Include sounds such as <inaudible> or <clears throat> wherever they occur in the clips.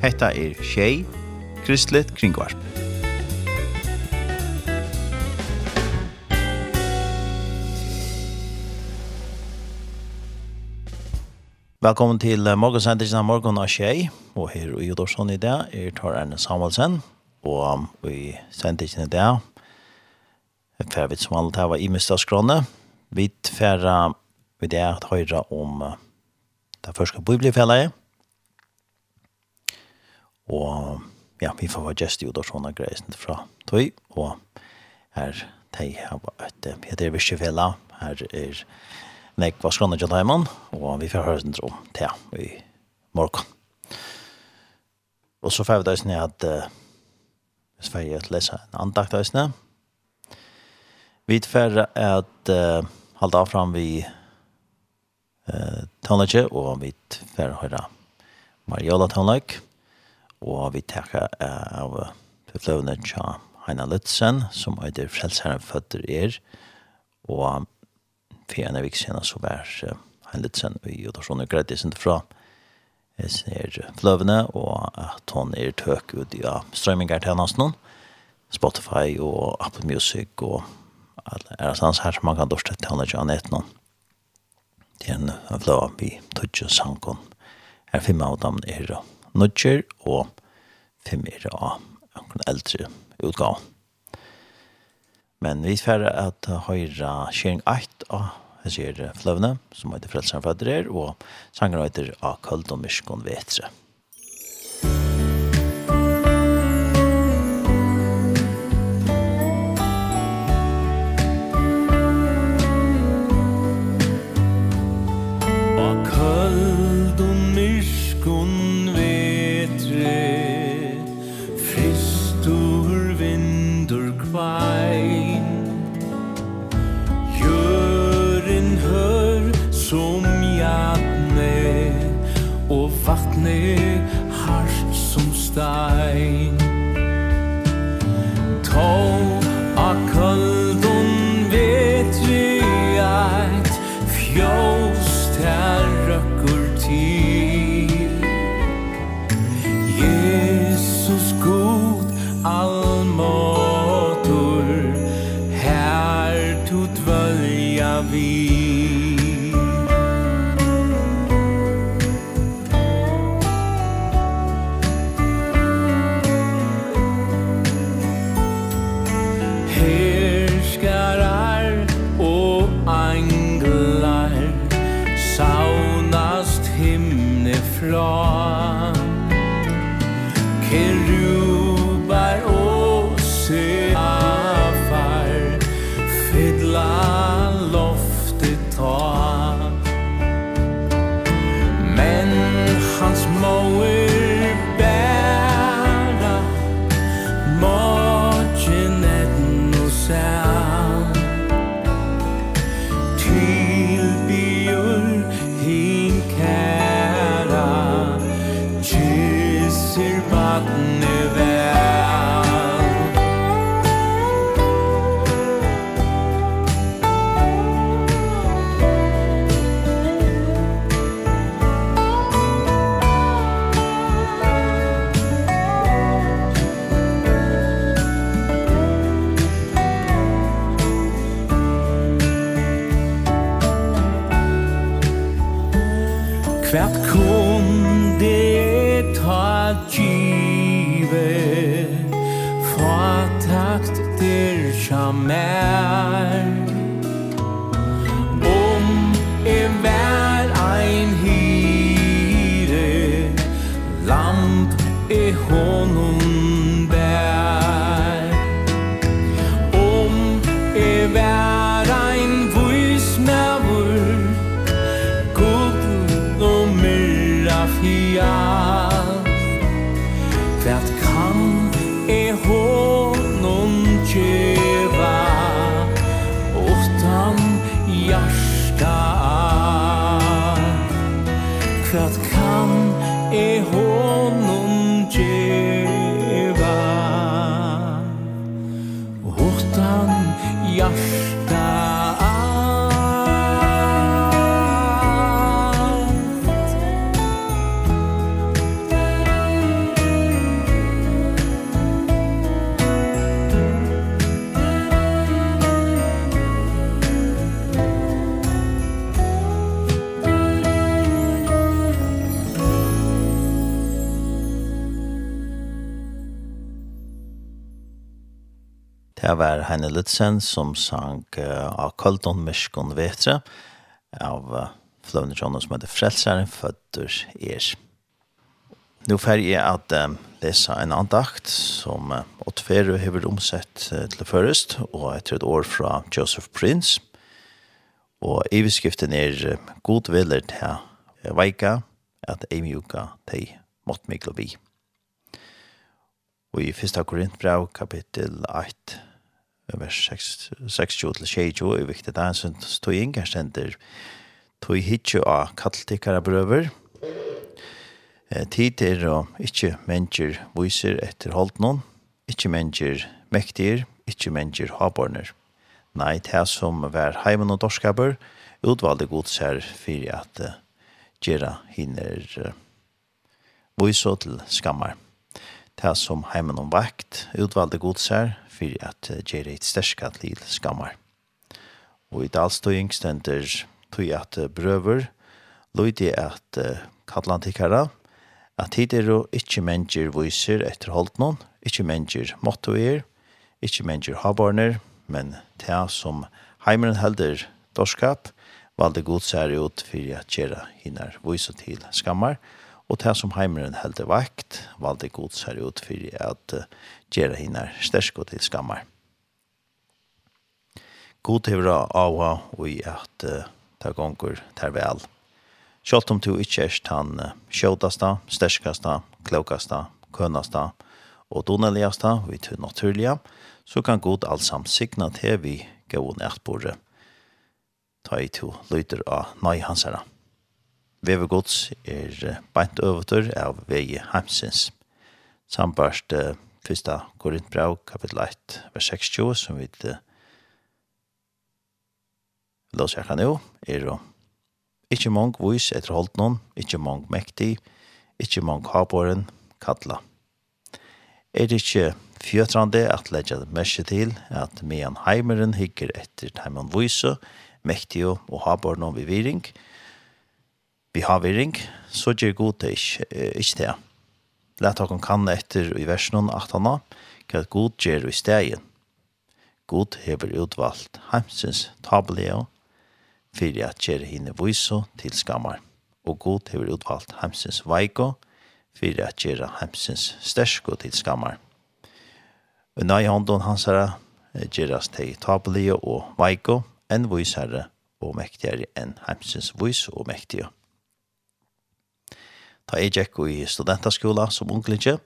Hetta er Shay Kristlet Kringvarp. Velkommen til morgensendingen av morgen av Shay og her i Jodorsson i dag er Tor Erne Samuelsen, og i sendingen i dag fer vi som alle tar i Mestadskrone. Vi fer vi det at høyre om det første biblifellet, og ja, vi får være gest i ut og sånne greier fra tog, og her de har et Peter Vishivela, her er Nekva Skrona Jadaiman, og vi får høre sin tro til i morgen. Og så får vi da sånn at hvis vi får lese en andakt da sånn, vi får at uh, halda av fram vi uh, tonløkje, og vi får høre Mariola tonløkje, og vi takker av befløvene tja Heina Lutzen, som er det frelseren føtter er, og for en av viksenene så var Heina Lutzen i Jodorsson og Grettis ikke fra ser fløvene, og at hun er tøk ut i ja, strømminger til hans noen, Spotify og Apple Music og alle er hans her som man kan dorset til han ikke annet noen. Det er en fløve vi tøtje sangen. Her finner av dem er nødger, og fem er av noen eldre utgav. Men vi får at høyre kjering 8 av Jeg sier fløvne, som heter Frelseren Fødder, og sanger heter A Køld og Myskon Vetre. A Køld og Myskon vatni Hars som stein. Tål Herre Lutzen som sang uh, av Kaldon Myskon Vetre av uh, Fløvne Jonas som heter Frelseren Føtter Er. Nå fer jeg at uh, lese en andakt som uh, Ottferu hever omsett uh, til først, og etter et år fra Joseph Prince. Og iviskriften er uh, god viljer til uh, veika at eimjuka til mått miklobi. Og i 1. Korintbrev kapittel 8 vers 6-20 til 20 er viktig det er en sånn tog inga stender tog hitje av katteltikkara brøver tid er og ikke mennesker viser etter holdt noen Ikke mennesker mektiger ikke mennesker haborner nei, det som var heimen og dorskaper utvalgte god ser for at uh, gjøre hinner uh, viser til skammer. det som heimen og vakt utvalgte god ser for at gjøre et sterska til skammar. Og i dalstøying stender tog at brøver løyde at katlantikara at hit er jo ikkje mennesker viser etter holdt noen, ikkje mennesker mottoer, ikkje mennesker habarner, men ta som heimeren helder dorskap, valde god sær ut for at gjøre hinner viser til skammar, Og det som heimeren heldig vakt, valde god her ut for at uh, gjøre henne stersk og til skammer. God til å ava og i at uh, det gonger ter vel. Selv om du ikke er den uh, sjådaste, sterskaste, klokaste, og doneligaste vi til naturlige, så kan god allsam signa til vi gå nært. Ta i to lyder av nøy hans herre. Vevegods er beint øvetur av vei heimsins. Sambarst uh, fyrsta Korintbrau, kapitel 1, vers 60, som vi uh, Lås jeg kan jo, er jo Ikkje mong vis etter holdt noen, ikkje mong mektig, ikkje mong habåren, kalla. Er det ikkje fjøtrande at leggja det mest til at mean heimeren hikker etter heimann vise, mektig og habåren og viviring, og behavering, så gjør god det ikke, ikke det. Læt dere kan etter i versen 18, hva god gjør i stegen. God hever utvalgt heimsins tabelige, fyrir at gjør henne viso til skammar. Og god hever utvalgt heimsins veiko, fyrir at gjør heimsins stersko til skammar. Og nøy hånden hans herre, gjerast til tabelige og veiko, enn vis og mektigere enn heimsins vis og mektigere. Da jeg gikk i studentaskola som unglinje,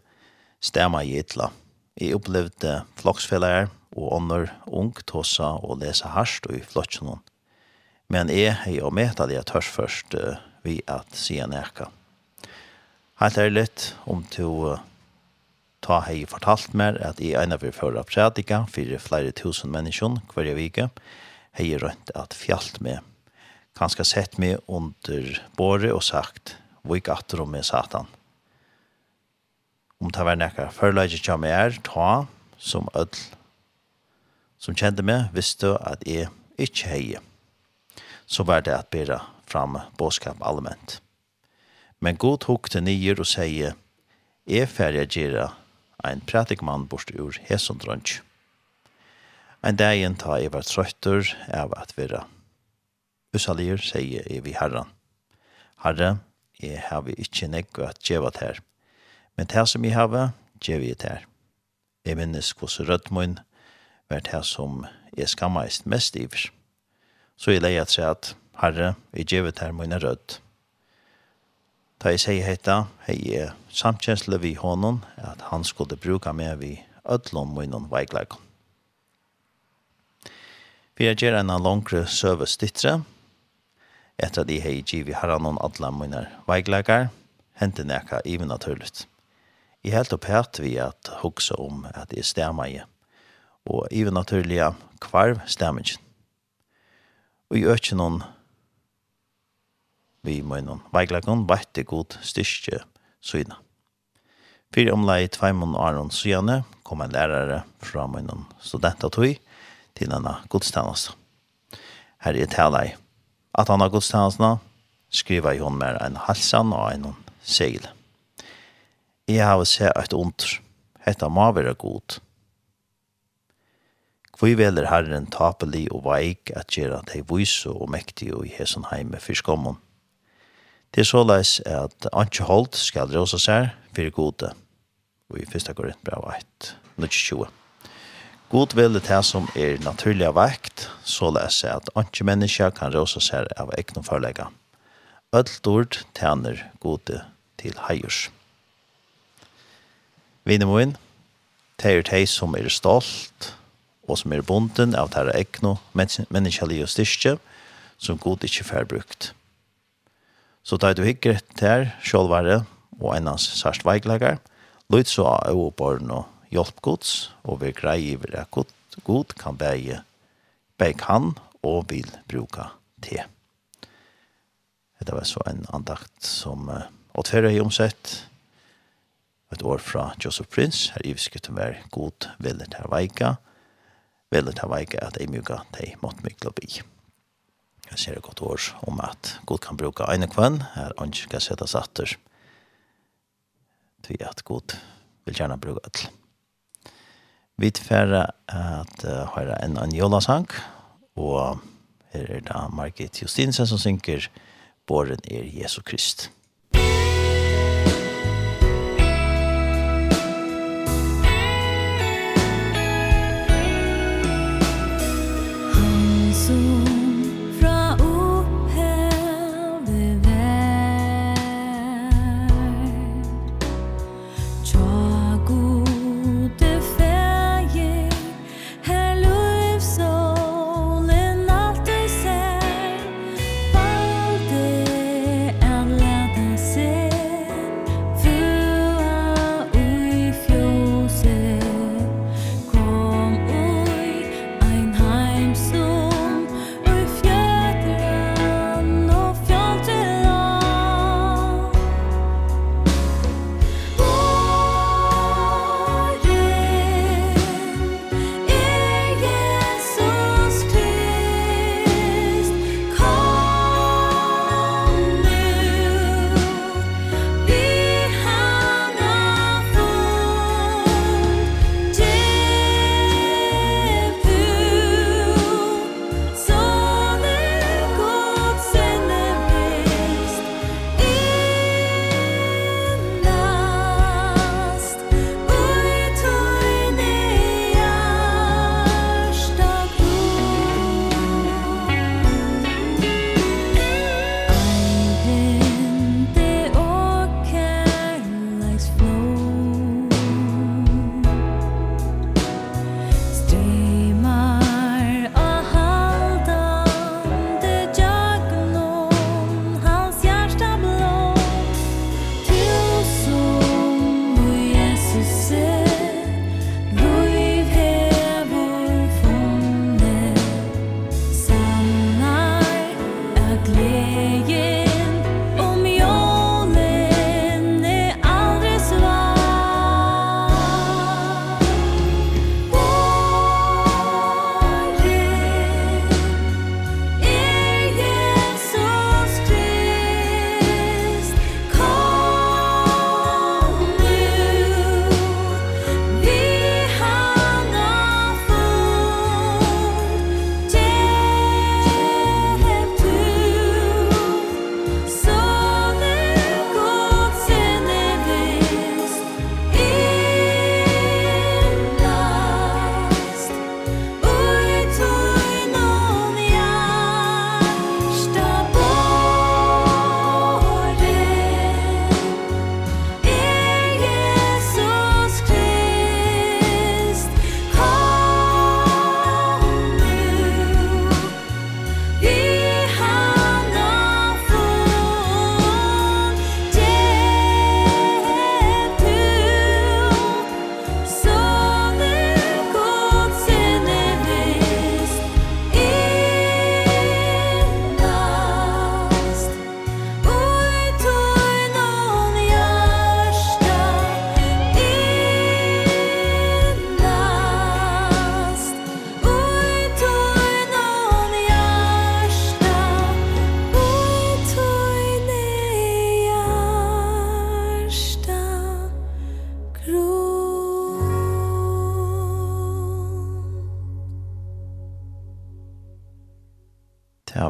stemma i ytla. Jeg opplevde floksfeller og ånder ung tossa og lese harsht og i flottsjonen. Men jeg er jo med at jeg tørs først uh, vi at siden jeg Helt ærligt, om du uh, ta hei fortalt mer at i eina vi føra prædika fyrir flere tusen mennesker hver vike hei rønt at fjalt med kanskje sett meg under båret og sagt vi ikke atter om med satan. Om det var nekka førleidje kja meg er, ta som ødel som kjente meg, visste at jeg ikke heie. Så var det at bera fram båskap allment. Men god hok til nyer og sier, jeg ferdig gjerra ein pratikmann bort ur hesundrunch. Ein dagen ta jeg var trøytter av at vera. Usalier sier jeg vi herran. Herre, jeg har ikke nekko at djeva her. Men det som jeg har, djeva jeg her. Jeg minnes hos rødmøyen var det som jeg skammeist mest iver. Så jeg leier til at, Herre, jeg djeva her mine rødt. Da jeg sier heita, hei jeg samkjensle vi hånden, at han skulle bruka meg vi ødlom mine veikleikon. Vi er gjerne en langre søve stittre, etter at jeg hei givet herren noen alle mine veikleikere, hente nekka even naturligt. Jeg helt opphatt vi at hukse om at jeg stemmer i, og even naturlige kvarv stemmer. Og i økje noen vi må noen veikleikene det god styrke syne. Fyrir omlai tveimun Aron Sjane kom en lærare fra munnen studentatøy til denne godstannelse. Her er tala i at han har godstjenestene, skriver hun med en halsan og en segel. Jeg har sett et ondt, hetta må være god. Kvoi veler Herren tapelig og veik at gjøre at de vise og mektige og i hesen heime fyrskommen. Det er såleis at Antje Holt skal råse seg for gode. Og i 1. Korintbrev 1, 20. God vil det som er naturlig vekt, så leser jeg at ikke mennesker kan råse seg av egne forlegger. Ødelt ord tjener gode til heiers. Vinnemoen, det er de som er stolt, og som er bonden av deres egne og styrke, som god ikke får brukt. Så da du hikker til sjålvare, og ennans sørst veiklegger, så av øyeborgen og hjelp gods, og vi greier over at god, god kan beie, beie kan og vil bruka te. Det var så en andakt som uh, åtferder i omsett, et år fra Joseph Prince, her ivsket hun var god villet her veika, villet her veika at jeg mjuka de måtte mykla bi. Jeg ser et godt år om at god kan bruka ene kvann, her ønsker skal sette satter, til at god vil gjerne bruka alt. Vi tilfærer at uh, høyre en annen jolasang, og her er da Margit Justinsen som synker «Båren er Jesu Krist». Han som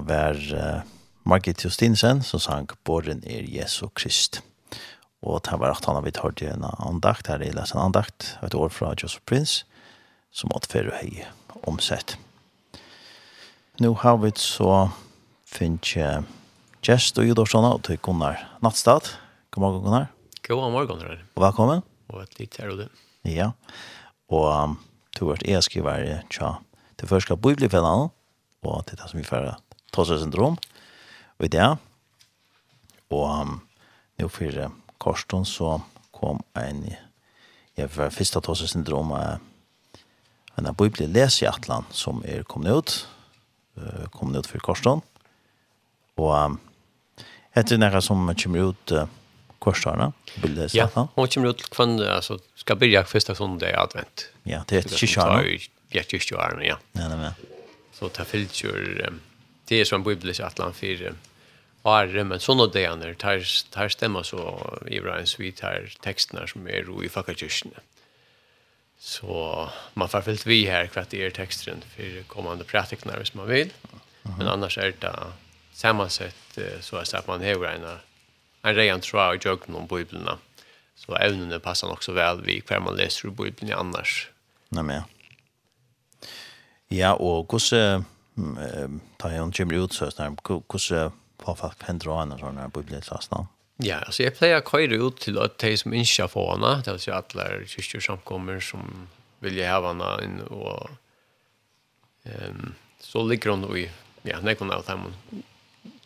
var uh, Margit Justinsen som sang Båren er Jesu Krist. Og det var at han har vidt hørt i en andakt, her i lesen andakt, et år fra Joseph Prince, som åtfører høy omsett. Nå har vi så finnes uh, Gjest og Judorsson og til Gunnar Nattstad. God morgen, Gunnar. God morgen, Gunnar. Og velkommen. Og et litt her og det. Ja. Og um, to vært e-skriver tja til først skal bo i og til det som vi får Tossa-syndrom og i det. Og um, nå for Karsten så kom en jeg var første Tossa-syndrom uh, en av bibelen leser i Atlan som er kommet ut uh, kommet ut for Karsten og um, etter noe som kommer ut uh, korsarna bildas ja hon kommer ut kvann alltså ska börja första söndag i advent. Ja det är kyrkan ja kyrkan ja. Nej nej så ta filter det är som bibelisk att land för Arre, men sånne deaner, tar, tar stemmer så i Brian's vi tar tekstene som er i fakkakyrkene. Så man får fyllt vi her hva det er teksten for kommande praktikene hvis man vil. Men annars er det sammansett så er det at man hever en, en rejan tråd i jøkken om biblene. Så evnene passer nok så vel vi hver man leser i annars. Nei, men ja. Ja, og hvordan ta en kommer ut så där hur på fast pendra och såna bibelklass då. Ja, alltså jag plejer köra ut till att de som inte får henne, det vill säga alla kyrkor som kommer som vill jag ha henne in och um, så ligger hon i ja, när kommer allt hem.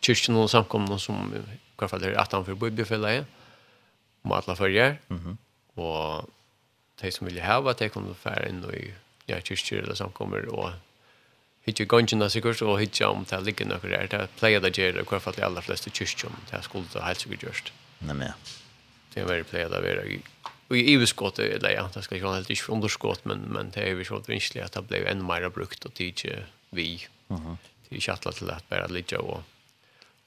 Kyrkan och samkomna som i hvert fall är att han för bibelfälla om alla följer. Mhm. och de som vill ha henne, de kommer färre in i ja, kyrkor eller samkommer och hitje gongjena sikkert, og hitje om det ligger noe der. Det pleier det gjør, og hvert fall de aller fleste kyrkjom, det skulle det helt sikkert gjørst. Nei, men. Det er veldig pleier det å være. Og i iverskått, eller ja, det skal ikke være helt ikke underskått, men, men det er jo så vinskelig at det ble enda mer brukt, og det er ikke vi. Det er ikke atlet til at bare ligge og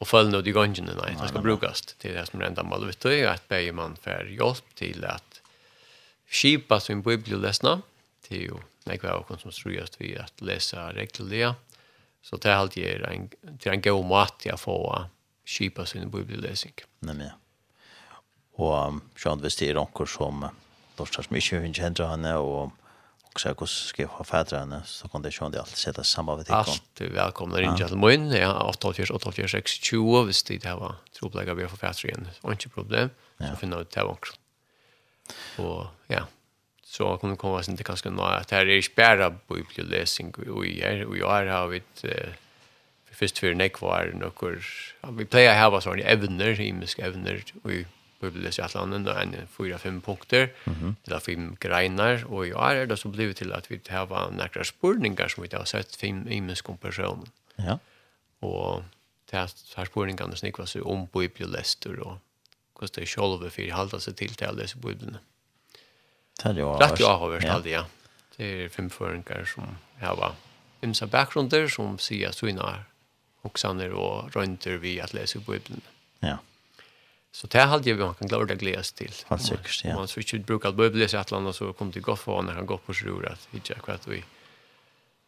og følge noe i gongene, nei, det skal brukes til det som er enda mal, vet du, at bare man får hjelp til at skipa som bibelesna, det er jo när jag var som ströjast vi at läsa reglerna. Så det er alltid en, det er en god mat å få skipa sin bibelläsning. Nej sånn hvis det er noen som lortar som låtsas mycket hur känner og och och så hur ska ha henne, så kan det sånn det alltid sette sammen vid tikkene. Allt är välkomna in till mun. Ja, 84 84 6 20 visst det var troplägga vi har för fädrarna. Inte problem. Så finna ut det också. Och ja så kommer komma sen till kanske några att här är spärra bibelläsning och i här och jag har vi för först för näck var några vi plejer här var såna evner i misk evner och bibelläsning att landa en fyra fem punkter eller fem greiner och år är det så blivit till att vi har några spurningar som vi har sett fem i personer. Ja. Og det er här spurningarna snickar sig om bibliolester, og hvordan det er själva för att hålla seg til til å lese Mm Det är rätt jag har hört alltid, ja. Det är fem förenkar som har va. Imsa bakgrunder som säger så innan är och rönter vi att läsa på Bibeln. Ja. Så det hade vi man kan glada glädjes till. Fast säkert, ja. Man skulle inte bruka Bibeln så att landa så kom till Goffa när han går på sjur att vi jag vi.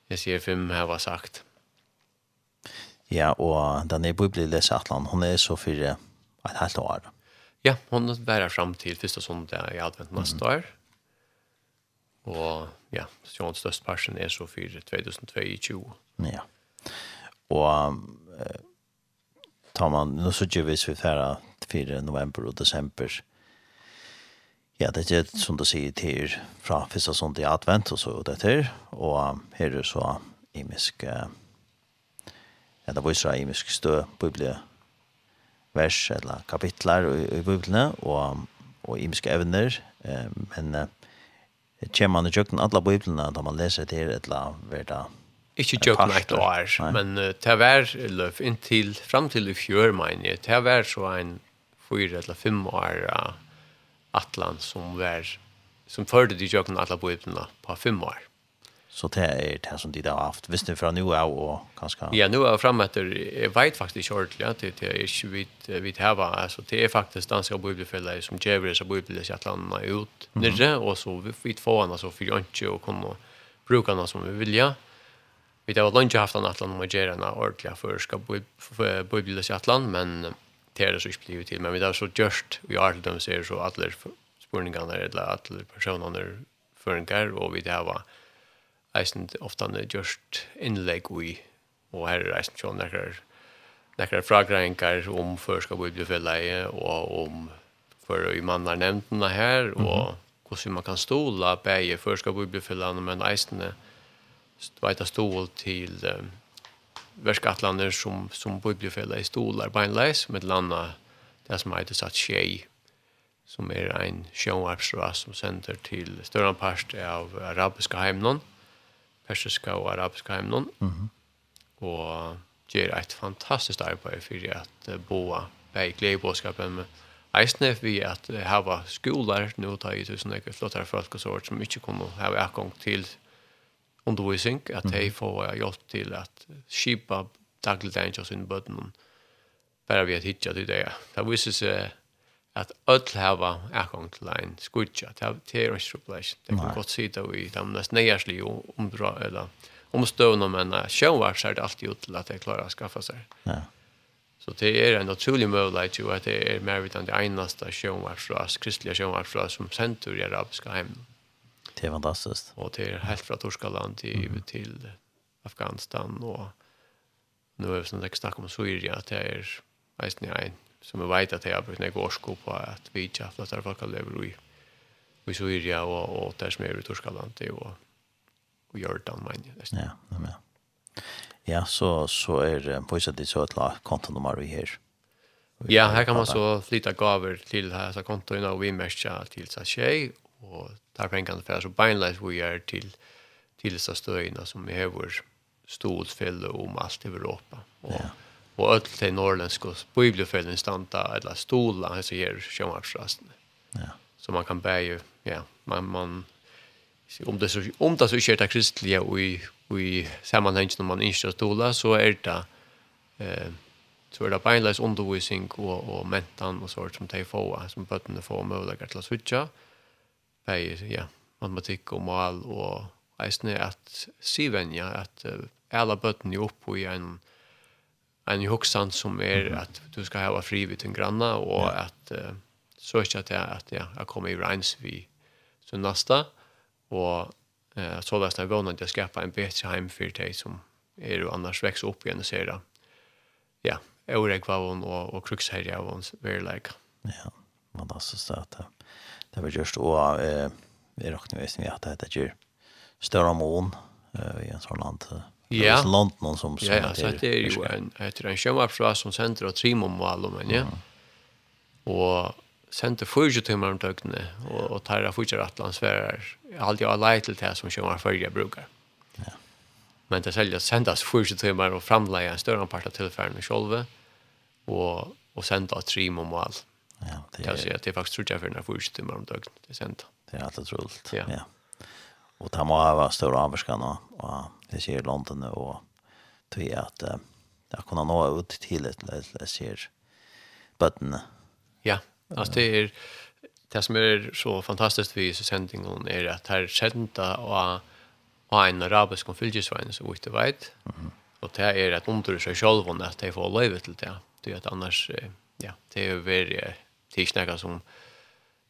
Jag ser fem här var sagt. Ja, och den er Bibeln läsa Atlan. Hon är så för ett halvt år. Ja, hon bärar fram till första söndag i advent nästa år. Og ja, Sjons størst parsen er så for 2022. Ja. Og eh, tar man, nå så gjør vi vi færre 4 november og desember. Ja, det er som du sier til fra første sånt i advent og så det til, Og her er så imisk, eh, ja, det var så imisk stø, biblie, vers eller kapitler i, i biblene og, og imiske evner. Eh, men eh, kommer man i kjøkken alle biblene da man leser til et eller annet Ikke kjøkken et år, men uh, det var løp inntil, frem til i fjør, mener jeg, det var så en fyra eller fem år uh, atlan som var, som førte de kjøkken alle biblene på fem år. Så det er det som de har haft. Hvis det er fra nu av og kanskje... Ja, nu av frem etter, jeg vet faktisk ikke ordentlig, ja, det, det er ikke vi vidt heva. Altså, det er faktisk danske bibelfeller som djever seg bibelet i atlanene ut mm -hmm. nere, og så vi, vi får henne så for ikke og kunne bruke henne som vi vilja. Vi har ikke haft henne atlan om å gjøre henne ordentlig for skal bibelet i atlan, men det er det så ikke blivet til. Men vi har så gjort, vi har alltid dem ser så alle spurningene, eller alle personene føringer, og vi har eisen ofta just inlägg i, og her er eisen sånn nekker, nekker fragreinkar om førskap og bibliofeleie, og om for i mannar nevntene her, mm -hmm. og hvordan man kan stola bæge førskap bli bibliofeleie, men eisene veita stol til um, verskatlander som, som bibliofeleie stolar beinleis, med landa det som heter satt tjei som er ein sjønvarpsras som sender til større part av arabiska heimnån, persiska og arabiska hemmen. Mm -hmm. Og gjør et fantastisk arbeid for at boa bei gledebåskapen med Eisne vi at hava skolar nu ta i tusen ekkur flottare folk og så som ikkje kunne hava akkong til undervisning, at hei får hjelp til at skipa dagligdagen til sin bøtten bare vi at hitja til det. Det viser seg at öll hava akong til ein skutja, det er ikke problem. Det kan godt sida i de mest nøyarslige omdra, eller omstøvna, men sjøvart ser det alltid ut til at det klarer å skaffa seg. Ja. Så det er en naturlig mulighet jo at det er mer vidan det einaste sjåvarsras, kristelige sjåvarsras som sentur i arabiska heim. Det er fantastiskt. Og det er helt fra Torskaland til, mm. til Afghanistan, og nu er vi snakk om Syria, det er eisne ein som vi vet at jeg har brukt några årsko på at vi ikke har flottar folk har lever i i Syria og, og där som er i Torskaland og, og Jordan men ja, ja, ja. ja så, så er på sätt det så att kontonummer vi her. Ja, her kan man så flytta gaver til här så og och vi märker till så tjej och tar pengarna för så beinleis vi är till till så stöjna som vi har vår stolfälle om allt i Europa. Och, ja och öll till norrländska bibelfällen stanta eller stola så här sjömarsrasten. Ja. Så man kan bära ja, man man om det så om det så är det kristliga och i och i sammanhanget när man inte stola så är det eh så är det beinleis undervisning og, og mentan og sånt som de får som bøttene får möjlighet til å switcha. Bära ja, matematikk og mal og eisne at sivenja at uh, alla bøttene er oppe i en en hugsan som är mm. att du ska ha fri vid din granna och ja. att uh, så är det att ja, jag kommer i Rheims vi så nästa och eh, så där jag vånar att jag skapa en bättre hem för dig som är du annars väx upp igen och ser det. Ja, Eurek var hon och, och Kruxherja var hon like Ja, man då så sagt att det var just och eh, vi räknar med att det heter större mån eh, i en sån land Ja. Det är London som som Ja, så det er jo en heter en showup som center och trimom val men ja. Och center 40 timmar om dögnet och och tar jag fortsätter Atlantsfärer. Allt jag har till det som showup för jag brukar. Ja. Men det säljer sendas för ju timmar och framlägga en större part av tilfærene sjølve och och sända trimom val. Ja, det är det er faktisk tror jeg för när för ju timmar om dögnet det sända. Det är alltid roligt. Ja. Och ta må ha stora avskan och det ser London og tror jeg at uh, jeg kunne nå ut til et jeg ser bøttene. Ja, altså det er det som er så fantastisk vid sendingen er at her senda og og en arabisk konfylgesvein som vi ikke vet mm -hmm. og det er et under seg selv at de får løyve til det det er at annars ja, det er jo veldig tidsnakka som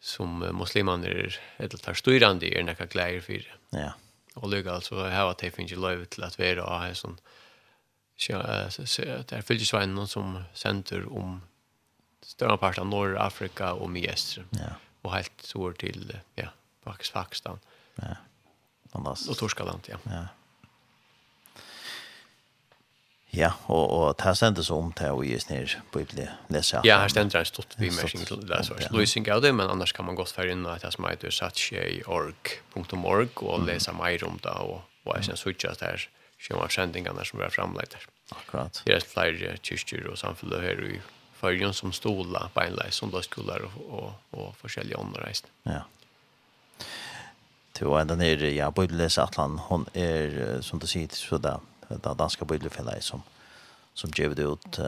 som muslimene er eller tar styrande er nekka gleder for. Ja. Och lycka alltså her att det finns ju löv till att vara och här sånn. så det er fyllt som sender om større part av Nord-Afrika og Miestre. Ja. Og helt så til ja, Pakistan. Ja. Annars. og Torskaland, ja. Ja. Ja, og, og det sendes om til å gis ned på ytterlig lese. Ja, her stender en stort bimersing til det, så løsning av det, men annars kan man godt fære inn at det som heter satsjei.org og lese mer om det, og, og jeg synes ikke at det er sjømarsendingene som er fremleid der. Akkurat. Det er flere kyrkjer og samfunnet her i Førjen som stola, beinleis, sondagsskollar og, og, og forskjellige åndreist. Ja. Til å enda nere, ja, Bøydeles Atlan, hon er, som du sier, så da, det danska bibelfellet som, som gjør det ut.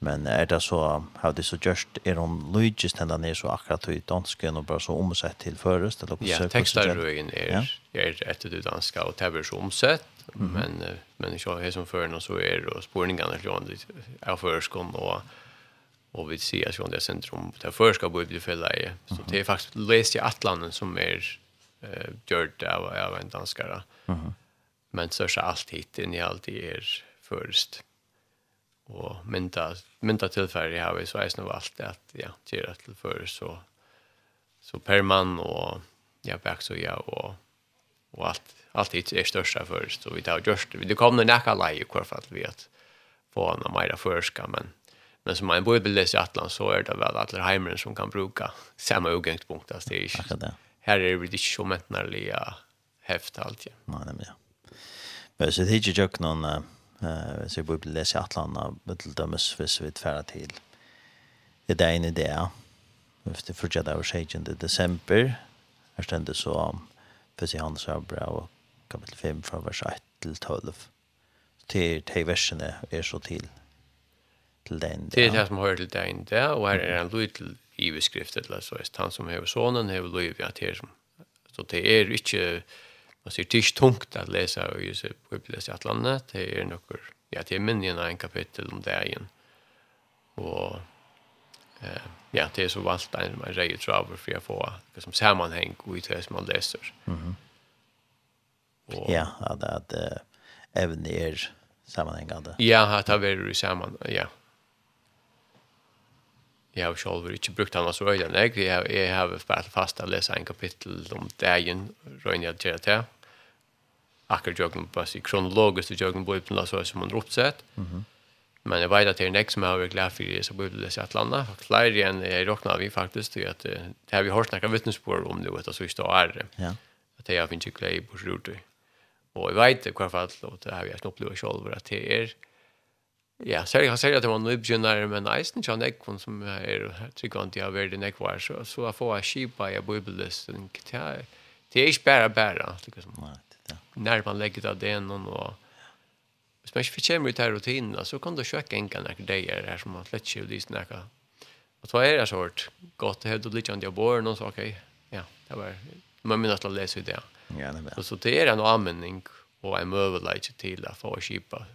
Men er det så, har det så gjørst, er hun lydges til den er så akkurat i dansken og bare så omsett til først? Eller ja, tekstarbøyen er, er etter det danska, og det blir så omsett, mm -hmm. men, men ikke har som føren, og så er og spurningene fra er førskom, og och vi ser att det er sentrum det fälla i så det är faktiskt läst i Atlanten som är eh, gjort av, av en danskare. Mm men så är allt hit in i allt är först. Och mynta mynta tillfälle har vi så är nog allt att ja, göra till för så så per man och ja back så ja och och allt allt hit är största först och vi tar just det kommer näka läge i alla fall vi att få en mera förska men men som man borde läsa i Atlant så är det väl alla hemmen som kan bruka samma utgångspunkt där det är. Här är det inte så mättnarliga häft allt. Ja. Nej, men ja. Men så det är ju jag någon eh så vi vill läsa Atlanta med till dömes för vi tvära till. Det där en idé. Efter första där och skägen det december. Här stände så om för sig hans bra och kapitel 5 från vers 1 till 12. Till till versene er så til til den. Det är det som hör till den där och här är en liten i beskriftet eller så är han som har sonen har lov att här som så det är inte Man det är tungt att läsa på det här landet Det är några, ja det är mindre en kapitel om det igen. Och eh, ja, det är så valt en man rejäl travel för att få liksom, sammanhang och i det som man läser. Mhm. och, ja, att, att även det är sammanhängande. Ja, att det är samman, ja. Jag har själv inte brukt han så öjden. Jag har, jag har bara fast att läsa en kapitel om dagen, röjning att göra det akkurat jögnen bara sig kronologiskt och jögnen på Bibeln så som man uppsett. Mm -hmm. Men jag vet att det är nästa som jag är glad för det så borde det sig att landa. Fler än jag råknar vi faktiskt till att det här vi har snackat vittnesbörd om det och så just det är det. Ja. Att det jag finns ju glädje på sig Och jag vet i alla fall att det här vi har snopplivit själv att det är Ja, så jag säger att det var nu begynner med nästan John Ekvon som är tryggande av världen ekvar så, så jag får skipa i bibelisten. Det är inte bara bara. Liksom. Nej när man lägger det av den och Hvis man ikke fikk ut her rutinen, så kan du kjøkke enka nekker deier her som man slett ikke vil nekka. Og så er det så hørt, godt å hevde litt av båren, og så ok, ja, det var, man minnes til å lese det. Ja, det var. Så det er en anmenning, og en møveleit til å få kjipa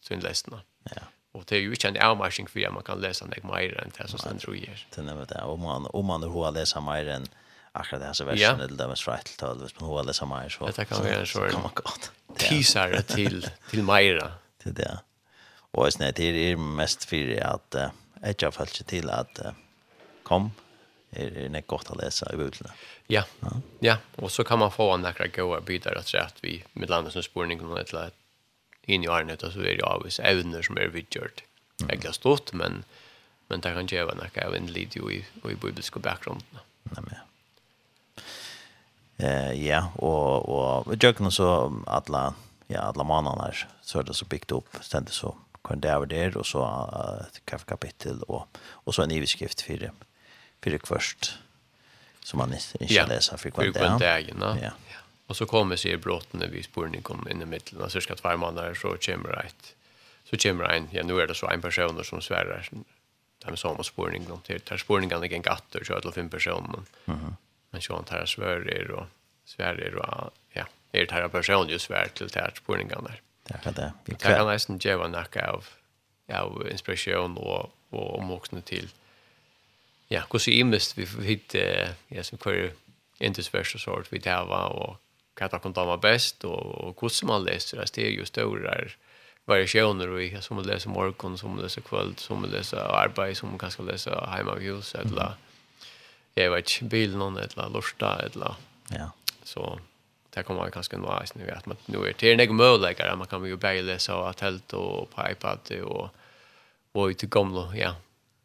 sin lesene. Ja. Och det är ju inte en avmarsning för att man kan läsa en mer än det som sen tror jag. Det er nemlig det. Om man, om man har läsa mer enn akkurat det här så versen yeah. det där med Sprite till tolv men hon läser mer så. Det kan vara så kan man gott teaser <laughs> till till Maira till det och sen det är mest för att ett jag fallt till att kom är er, det gott att läsa i bibeln ja. Ja. Och så kan man få några goda bitar att säga att vi med landet som spårning kommer ett lätt in i arnet och så är det avvis ävner som är vidgjort mm. jag stort men men det kan ju vara några även lite i i bibliska bakgrunden. Nej men Eh ja, och och jag kan så alla ja, alla månaderna så det så byggt upp ständigt så kan det över där och så ett uh, kapitel och och så en ivskrift för för först som man inte ja. läser frekvent där. Ja. Ja. Och så kommer sig brotten när vi spårning kom in i mitten och cirka två månader så kommer right. Så kommer en ja nu är det så en person som svärar. De som har spårning de till tar spårningen igen gatter så att det fem personer. Mhm. Mm men så han tar svärer och svärer och ja, är det här person just svär till tärts på den gamla. Tack att det. Vi kan nästan ge en nack av av inspiration och och omvuxna till ja, hur så imist vi hit ja som kör inte special sort vi där var och katta kan ta bäst och hur som man läser det är ju stora variationer och jag som läser morgon som läser kväll som läser arbete som kanske läser hemma av huset eller jag vet inte, bil någon eller lorsta eller... Ja. Så det kommer ganska nice nu att man nu är till en möjligare man kan ju bära läsa och tält och på iPad och och i gamla ja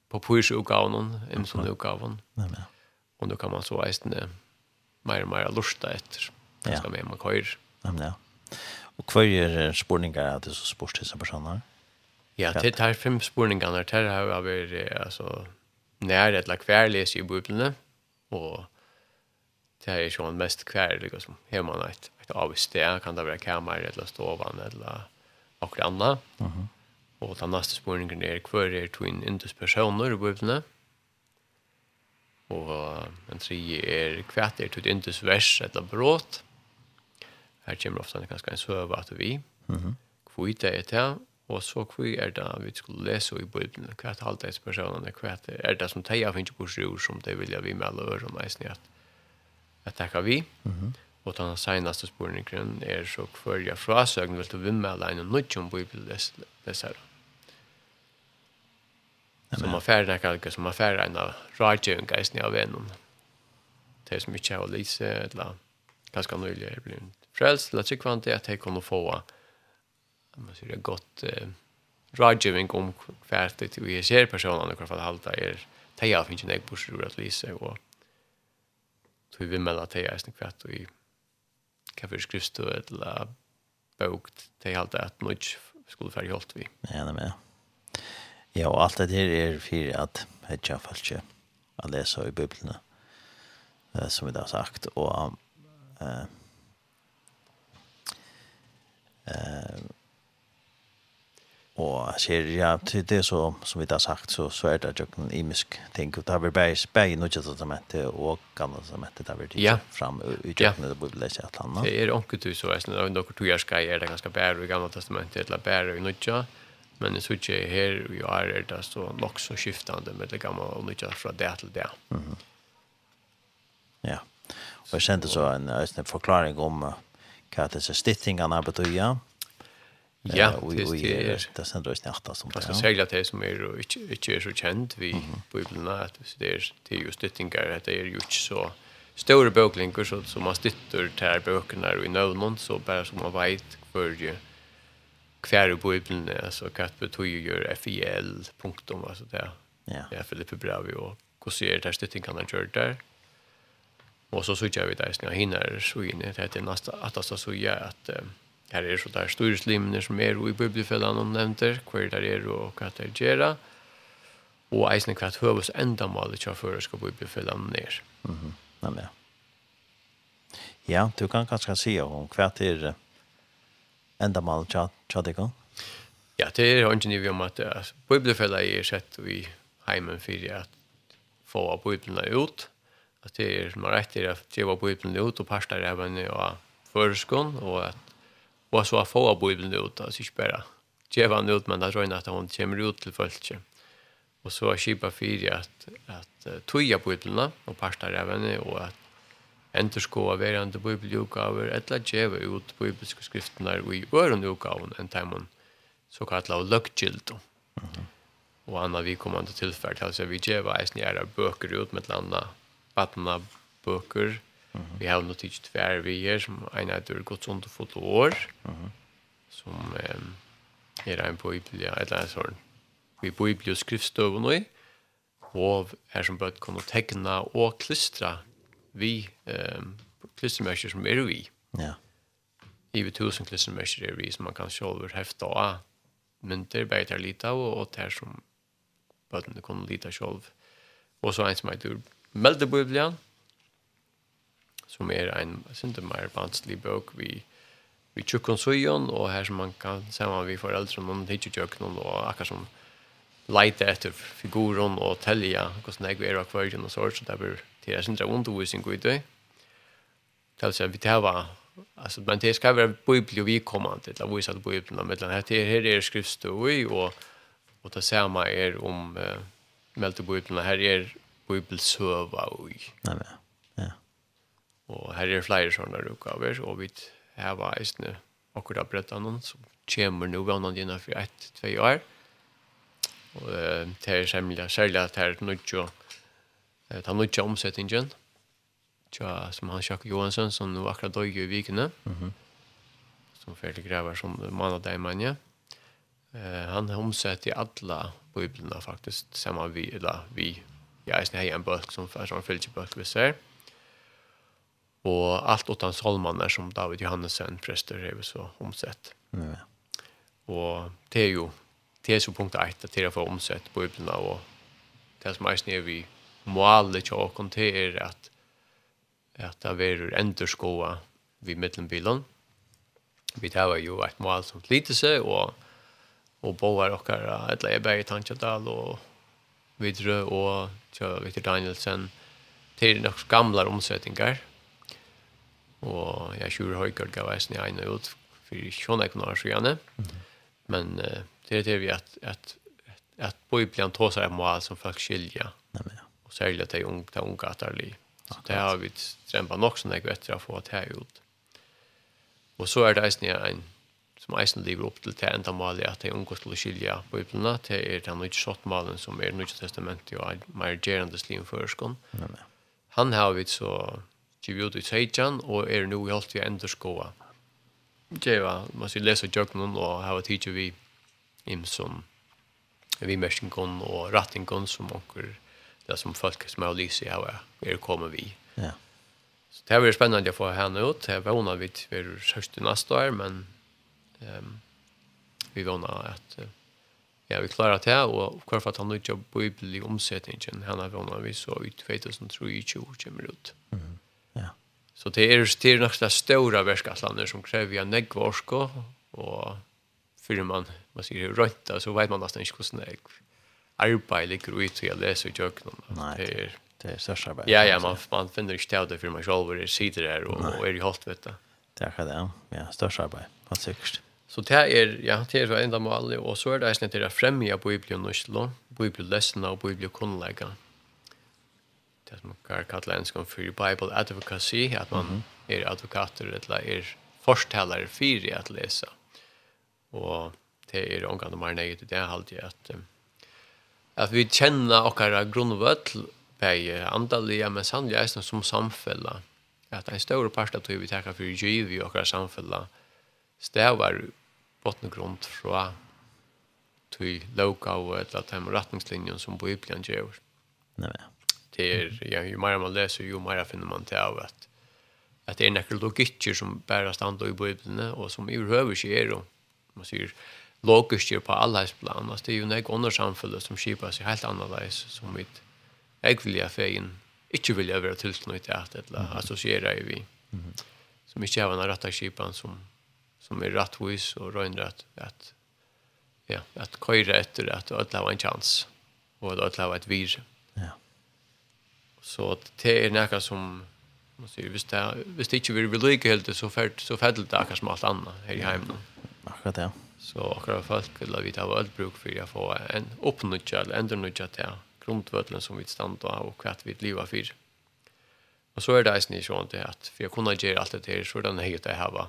på push och en sån utgaven. gavnon. Ja men. Och då kan man så istället mer och mer lusta efter. Det ska med man kör. Ja men ja. Och vad er spårningar att det så spårstisa personer? Ja, det tar fem spårningar där har vi alltså när det lag kvar läser i bibeln och det är ju en mest kvar liksom hemma natt ett avställ kan det vara kammare eller stovan eller och andra. Mhm. Och den nästa spårningen är kvar är twin intus personer i bibeln. Og en tredje er kvæt er twin intus vers eller brått. Her kommer ofte en ganske en søve at vi. Mm -hmm. Kvitt er til, Og så hvor er det vi skulle lese i Bibelen, hva er alt disse personene, hva er det som teier finnes på sjur som det vil jeg vi med alle øre om eisen i at, at takka vi. Mm -hmm. Og den senaste spørningen er så hver jeg frasøgn vil du vi med alle en nødt om Bibelen Som Så man færre kalker, som man færre en av rådgjøring eisen av vennen. Det som ikke har å lise, eller ganske nøylig er blitt frelst, eller sikkvant til at jeg kunne få av om man säger gott eh, rådgivning om färdigt och jag ser personerna i alla fall halta er teja finns en äggbursor ur att lysa och så vi mellan teja är snyggt kvart och i kaffe skrivstå eller bok teja halta att nöjt skulle färdigt hållt vi. Ja, det med. Ja, och allt det här är för att hedja falske att läsa i bibeln som vi har sagt och eh eh Och ser ja det är så som vi har sagt så så är det ju en imisk tänk att ha berg berg nu just att testamentet och kan testamentet mäta där det ja. fram utvecklande det borde läsa att landa. Det är onkel du så är det några två år skal är det ganska bär i gamla testamentet eller bære i nutja. Men så är här vi är det så lock så skiftande med det gamla och nutja från det till det. Ja. Och jeg kjente så en en förklaring om vad det är stittingarna betyder. Ja, det er det sen då snart som det. Jag säger att det som är ikke är så kjent vi Bibeln att det är det är just det tänker det är ju så store boklinkar så som man stöttar där bøkene och i någon så bare som man vet för ju kvar i Bibeln alltså kat betyder ju FIL punktum altså det er. Ja. Ja, Filippe Bravi og hvordan kurser det stöttingarna gör gjør der. Og så gör vi där snart hinner så inn i det heter nästa att alltså så gör at... um, Her er så der store slimene som er i biblifellan om nevnter, hver der er og hva der gjør, og eisne hva høves enda malet kjør før skal biblifellan ned. Mm -hmm. Nei, men ja. Ja, du kan kanskje si om hva er enda malet kjør det kan? Ja, det er ikke nivå om at biblifellan er sett i heimen for at få biblene ut, at det er som er rett til at det var biblene ut og parster av henne og føreskånd, og at och så få av Bibeln ut, alltså inte bara geva han ut, men att röjna att hon kommer ut till folk. Och så kipa fyra att, att toja Bibeln och parstar även och att enterskoa verande bibelutgaver, etla djeva ut bibelske skriftene i ørende utgaven enn teimen såkalla og løggildo. Mm -hmm. Og anna vi kommande tilfell, altså vi djeva eisen gjerne bøker ut med landa, batna bøker, Vi har nått ikke tvær vi er, som en er dør gått sånt å få til år, som er en på Iblia, et eller annet sånn. Vi på Iblia skriftstøven nå, og er som bøtt kunne tegna og klistra vi, um, klistermørker som er vi. Ja. I vi tusen klistermørker er vi, som man kan sjålver hefta av mynter, bare til lite av, og til som bøttene kunne lite sjålv. Og så en som er dør meldebøyblian, som er en syndemer vanskelig bøk vi vi tjukkon søyon og her som man kan se man vi foreldre noen hittetjøkken, og akkurat som leite etter figuren og telja hvordan jeg er akvarien og sånt, så det blir til jeg synes undervisning i det. Det er altså, vi tar hva, altså, men det skal være bøybelig og vikommende, til å vise at bøybelen er mellom. Her, her er skriftstøy, og, og det samme er om uh, meldte bøybelen, her er bøybelsøva og. Nei, men ja. Og her er flere sånne utgaver, og vi har var eisne akkurat brettet noen som kommer nå vannet dine for ett, tve år. Og det er særlig, særlig at det er nødvendig det er nødvendig omsetningen, som han Sjakk Johansson, som nå akkurat døg i vikene, mm -hmm. som ferdig grever som mann og deg mann, ja. Han i alle biblene faktisk, sammen vi, eller vi, jeg er en bøk som, som følger bøk vi ser, mm og alt utan hans holmaner som David Johannesen präster är så omsett. Mm. Og det er jo det er så punkt 1 at det er for omsett på bibeln och det som er snäv vi målet til och det är at att det er ändå vid mittelbilen. Vi tar jo et mål som lite seg, og, og boar och eller jeg bare i Tanchadal og videre, og så Victor Danielsen til några gamla omsättningar og jeg kjører høykert gav eisen i egnet ut for sånn jeg kunne ha. Men uh, det er det vi at, at, at, at tar seg er mål som folk skiljer. Nemlig, ja. Og særlig at det er unge, det er unge at det. Så det har vi strempa nok som jeg vet til å få det her ut. Og så er det eisen i en som eisen lever opp til det enda målet at det er unge til å skilje bøyblina til er den nødvendig sottmalen som er nødvendig testamentet og er mer gjerende slim førskånd. Han har vi så giv ut i Seidjan, og er nu hjalt vi enderskoa. Djeva, man skal lesa jøgnen og hava tidsi vi im som vi mersingon og rattingon som onker, det som folk som er lysi hava er komme vi. Ja. Så det er spennende å få henne ut. Jeg vågner vi til i neste år, men um, vi vågner at uh, ja, vi klarar det og och for at att han ikke har bibel i omsättningen. Han har vi så ut 2023 kommer ut. Mm. Så det er det er nok det store verskattlander som krever en negv orsko, og fyrir man, man sier rønta så vet man nesten ikke hvordan jeg arbeid ligger ut til jeg leser i jøkken. Nei, det er, det er størst arbeid. Ja, ja, man, man finner ikke til det for man selv, og sitter her og, og er i holdt, vet du. Det er det, ja, størst arbeid, helt sikkert. Så det er, ja, det er så enda mål, og så er det eisne til å fremja Bibelen og Oslo, Bibelen lesene og Bibelen kunnleggene det som man kan kalla enskan för Bible advocacy, att man mm -hmm. är advokater eller er forstalare för att läsa. Och det är omgående mer nöjt det det halvt att att vi känner våra grundvöll bäge andaliga men sannliga är som samfälla. Att en stor part av det vi tackar för giv i våra samfälla stävar bottengrund från till lokal eller ett av som Bibeln gör. Nej, nej det är ja, ju mer man läser ju mer finner man till av att att det är några logiker som bara stannar i bibeln och som överhöver sig är då man ser logiker på alla plan alltså det är ju några andra samfund som skipar sig helt annorlunda som mitt jag vill jag fein inte vill jag vara tillknutet att eller associera ju vi som inte har en rätta skipan som som är rättvis och rönrätt att ja att köra efter att att har en chans och att ha har ett virus. Så det är näka som man säger visst det visst inte vi vill lika helt så fält så fält där kanske allt annat här i hemmet. Akkurat det. Så akkurat folk vill vi vita vad bruk för att få en uppnutja eller ändernutja till grundvötlen som vi stannar av och kvart vi lever för. Och så är det nästan så att att för jag kunde ge allt det här så den här det här var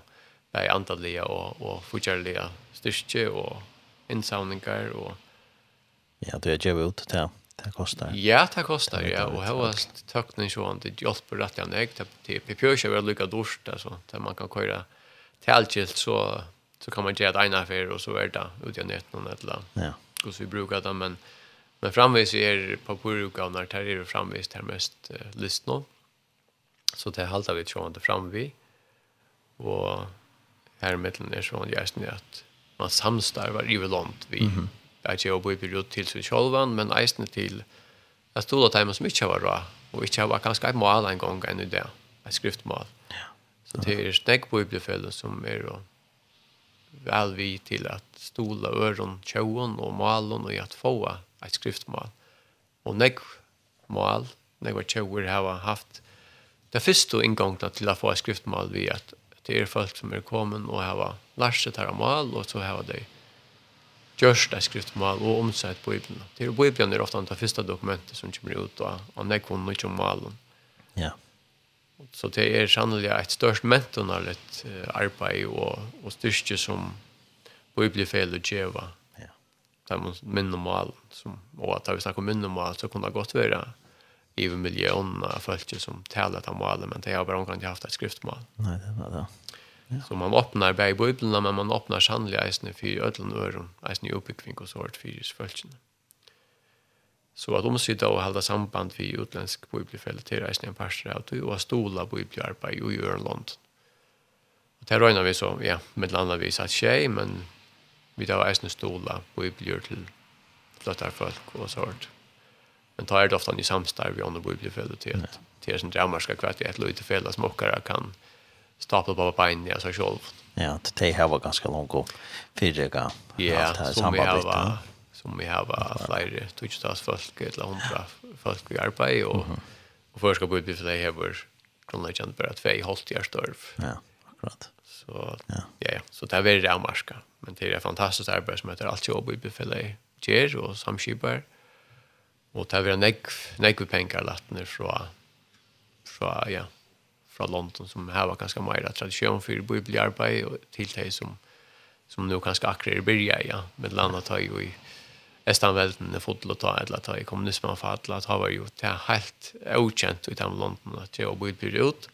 bei antaliga och och fortjärliga styrke och insamlingar och Ja, det är ju ut det här. Det kostar. Ja, det kostar. Ja, och här var tökning så att det hjälper rätt jag nej. Det det pjörs är lika dåst alltså där man kan köra tältgilt så så kan man ge ett ena för och så är det ut i nätet eller. Ja. Och så vi brukar det men men framvis är på bruka när det är framvis det mest lust nå. Så det håller vi tror inte framvi. Och här mellan är så just nu att man samstarvar i land vi. Mm -hmm at jeg bor i period til sin sjolvan, men eisne til at stola timer som ikke var bra, og ikke var ganske et mål en gang enn det, et skriftmål. Ja. Så det er snakk på bibelfellet som er og vel vi til at stola øren, tjåen og malen og i at få et skriftmål. Og nekk mål, nekk var tjåer har haft det første inngangene til å få et skriftmål vi at det er folk som er kommet og har lært seg til mål, og så har de gjørst et skriftmål og omsett Bibelen. Det er Bibelen er ofte det første dokumentet som kommer ut og av nekvån og ikke malen. Ja. Så det er sannelig et størst mentonarligt uh, arbeid og, og styrke som Bibelfell og djeva. Ja. Det er minn og malen. Som, og at vi snakker om minn og malen, så kunne det godt være i miljøene av folk som taler til malen, men det har bare omkring haft et skriftmål. Nei, det var det. Så man öppnar bäg bibeln men man öppnar sannliga eisne för ödlen öron, eisne i uppbyggning och sort för fölkene. Så att omsida och hålla samband vid utländsk bibelfälle till eisne en parstra och stola bibelarbeid i Örland. Och det röjnar vi så, ja, med landa vi satt tjej, men vi tar eisne stola bibelgör till flottar folk och sort. Men tar det ofta i samstarv i andra bibelfälle till att det som dramarska kvart i ett lite fälla smockare kan stapel på bein i så själv. Ja, det här var ganska långt och fyrrega. Ja, som vi har som vi har flera tusentas folk eller hundra folk vi arbetar och och bo på utbyte det här var grundläggande bara att vi har hållit storf. Ja, akkurat. Så ja, ja, så det är väldigt ramarska. Men det är ett fantastiskt arbete som heter allt jobb i befälle ger och samskipar. Och det är en nekv, nekv pengar lattner från, från, ja, fra London som har ganske mer tradisjon for bibelarbete og til de som som nu kanske akkurat i börja ja med landa ta ju i Estanvelden är fotla ta eller ta i kommunismen at alla ta var jo det helt okänt utan London att jag bodde blir ut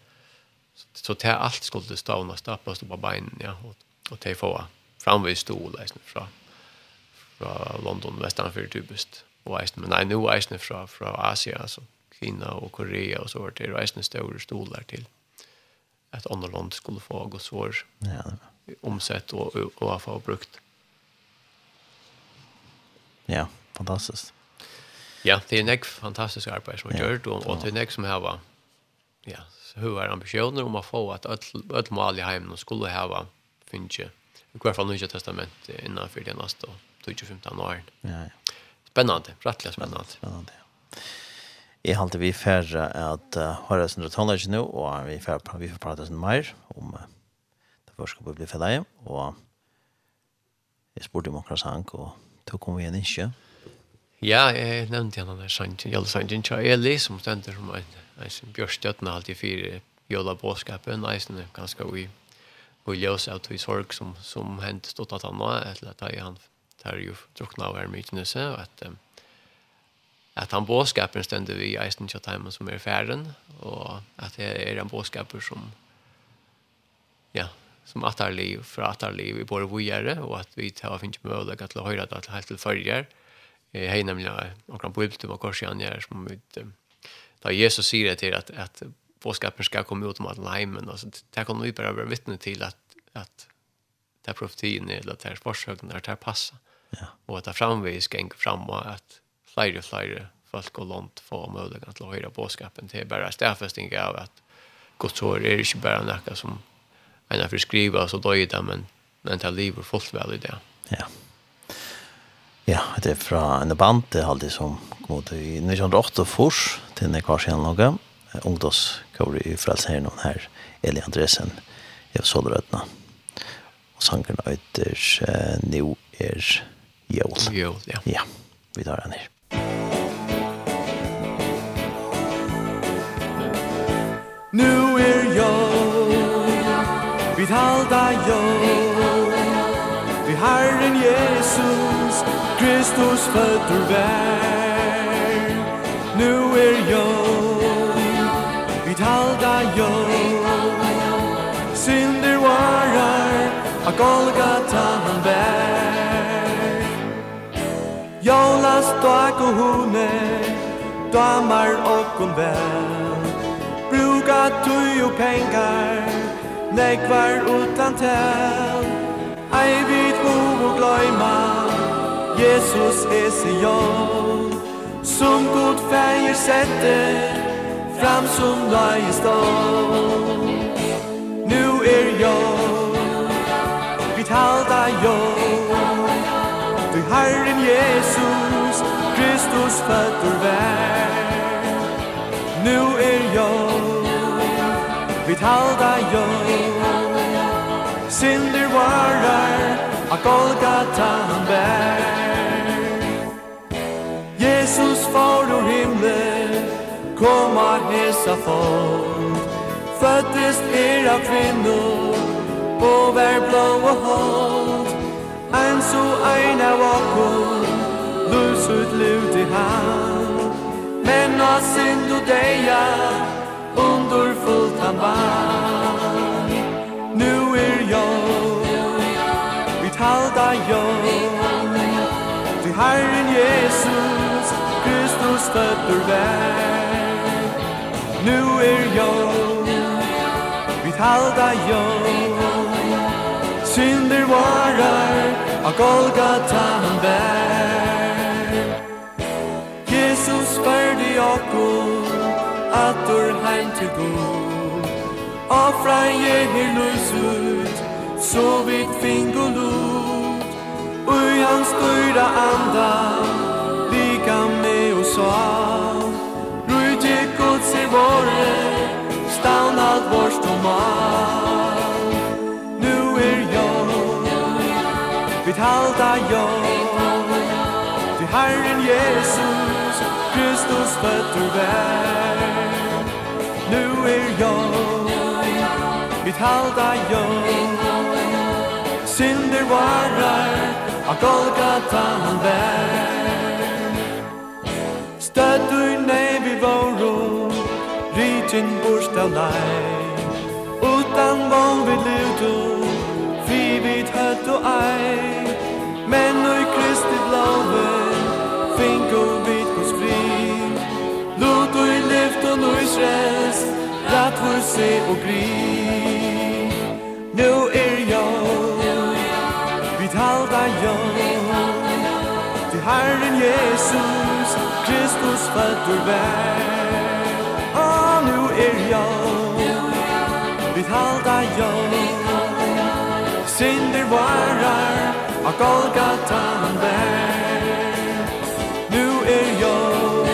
så det alt skulle stavna stappas på benen ja Og, og det får framvis stol liksom fra, fra London västanför typiskt Og eisen men nei, nu eisen fra, fra Asia, altså. Kina og Korea og så vart det eisen store stolar til ett annat land skulle få gå svår ja. omsett och, och, och få brukt. Ja, fantastiskt. Ja, det är en ek fantastisk arbete som har ja. gjort och, och det är en ek som har ja, hur är ambitioner om att få att öll mål i hemmen skulle ha finns ju i hvert fall nya testament innan för det nästa 2015 år. Ja, ja. Spännande, rättligen spännande. Spännande, ja. Jeg halte vi færre at uh, høyre sin rettonlegg nå, og vi færre vi får prate sin mer om uh, det første bli blir fedde og jeg spurte om akkurat sang, og tog kom vi igjen ikke. Ja, jeg nevnte igjen denne sangen, Jelle sangen, til Eli, som stender som en, en bjørstjøttene alltid fire Jola bådskapen, eisen ganske ui, ui ljøs av tog sorg som, som hendt stått at han nå, etter at han tar jo drukna av her mye og at um, att han båskapen stände vi i Eisen Chatham som är färden och att det är en båskaper som ja som attar liv för attar liv i både vågare och att vi tar finns möjlighet att höra att det helt följer eh hej nämligen och kan på ut och korsa ner som ut där Jesus säger till att att boskapen ska komma ut om att och så där kommer vi bara vara vittne till att att där profetin eller där det där passar ja. Och att framvis gäng framåt att flere og flere folk og land får mulighet til å høre bådskapen til bare stedfesting av at Guds år er ikke bare noe som en har forskrivet og så døy det, men, men det lever fullt vel i det. Ja. Ja, det er fra en band, det er alltid som kom ut i 1908 fors til Nekvarsjen noe, ungdomskåre i frelsherren her, Eli Andresen, i Solrødna. Og sangeren øyder uh, New er Jål. Jål, ja. Ja, vi tar den her. Nu er jag Vi halda jag Vi Herren Jesus Kristus fötter vær Nu er jag Vi halda jag Synder varar a Golgata han vær Jag dag og hune Damar okkun hon Bruka tui og pengar. Nekvar utan tel Ei vit bo og gløyma. Jesus er Sion Som god feir sette Fram som løye stål Nu er jo Vit halda jo Du Herren Jesus Kristus fötter vær. Nu er jag vi talda jag Synder varar A Golgata han bär Jesus far ur himmel Komma hesa folk föddes er av kvinnor På vär blå och håll En så ein av åkon Lus ut lut i hand Men av synd deia deja Underfullt han vann Nu er jag Vi talda jag. Du Herren Jesus Kristus fötter vær Nu er jag Vi talda jag. Synder varar A Golgata han bär. Jesus bär okkur Atur heim til god Afra je her løs ut Så vidt fing og lot Ui hans dyra anda Lika med og sa Rui tjekk og se våre Stann alt og mal Nu er jag Vid halda jag Vid halda jag fötter vær. Nu er jag Mitt halda jag Synder varar A Golgata han vær. Stöd du nej vid våro Rytin borsta lej Utan vån vid luto Fri vid hött och aj Men nu kristit lovet Guds rest se og gri Nu er jag Vid halda jag Til Herren Jesus Kristus fötter vær. Og nu er jag Vid halda jag Synder varar Av Golgata han vær Nu er jag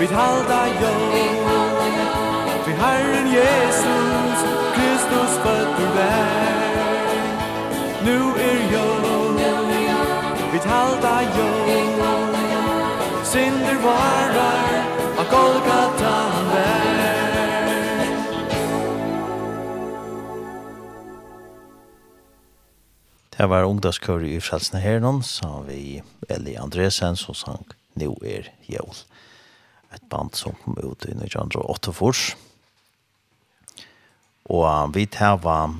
Vid halda Jesus Kristus føtter vær Nu er jo Vi halda jo Sinder varar A Golgata han vær Det var ungdomskører i Frelsene Hernon, sa vi Eli Andresen, som sang Nå er jævl. Et band som kom ut i 1908 fors. Og vi tar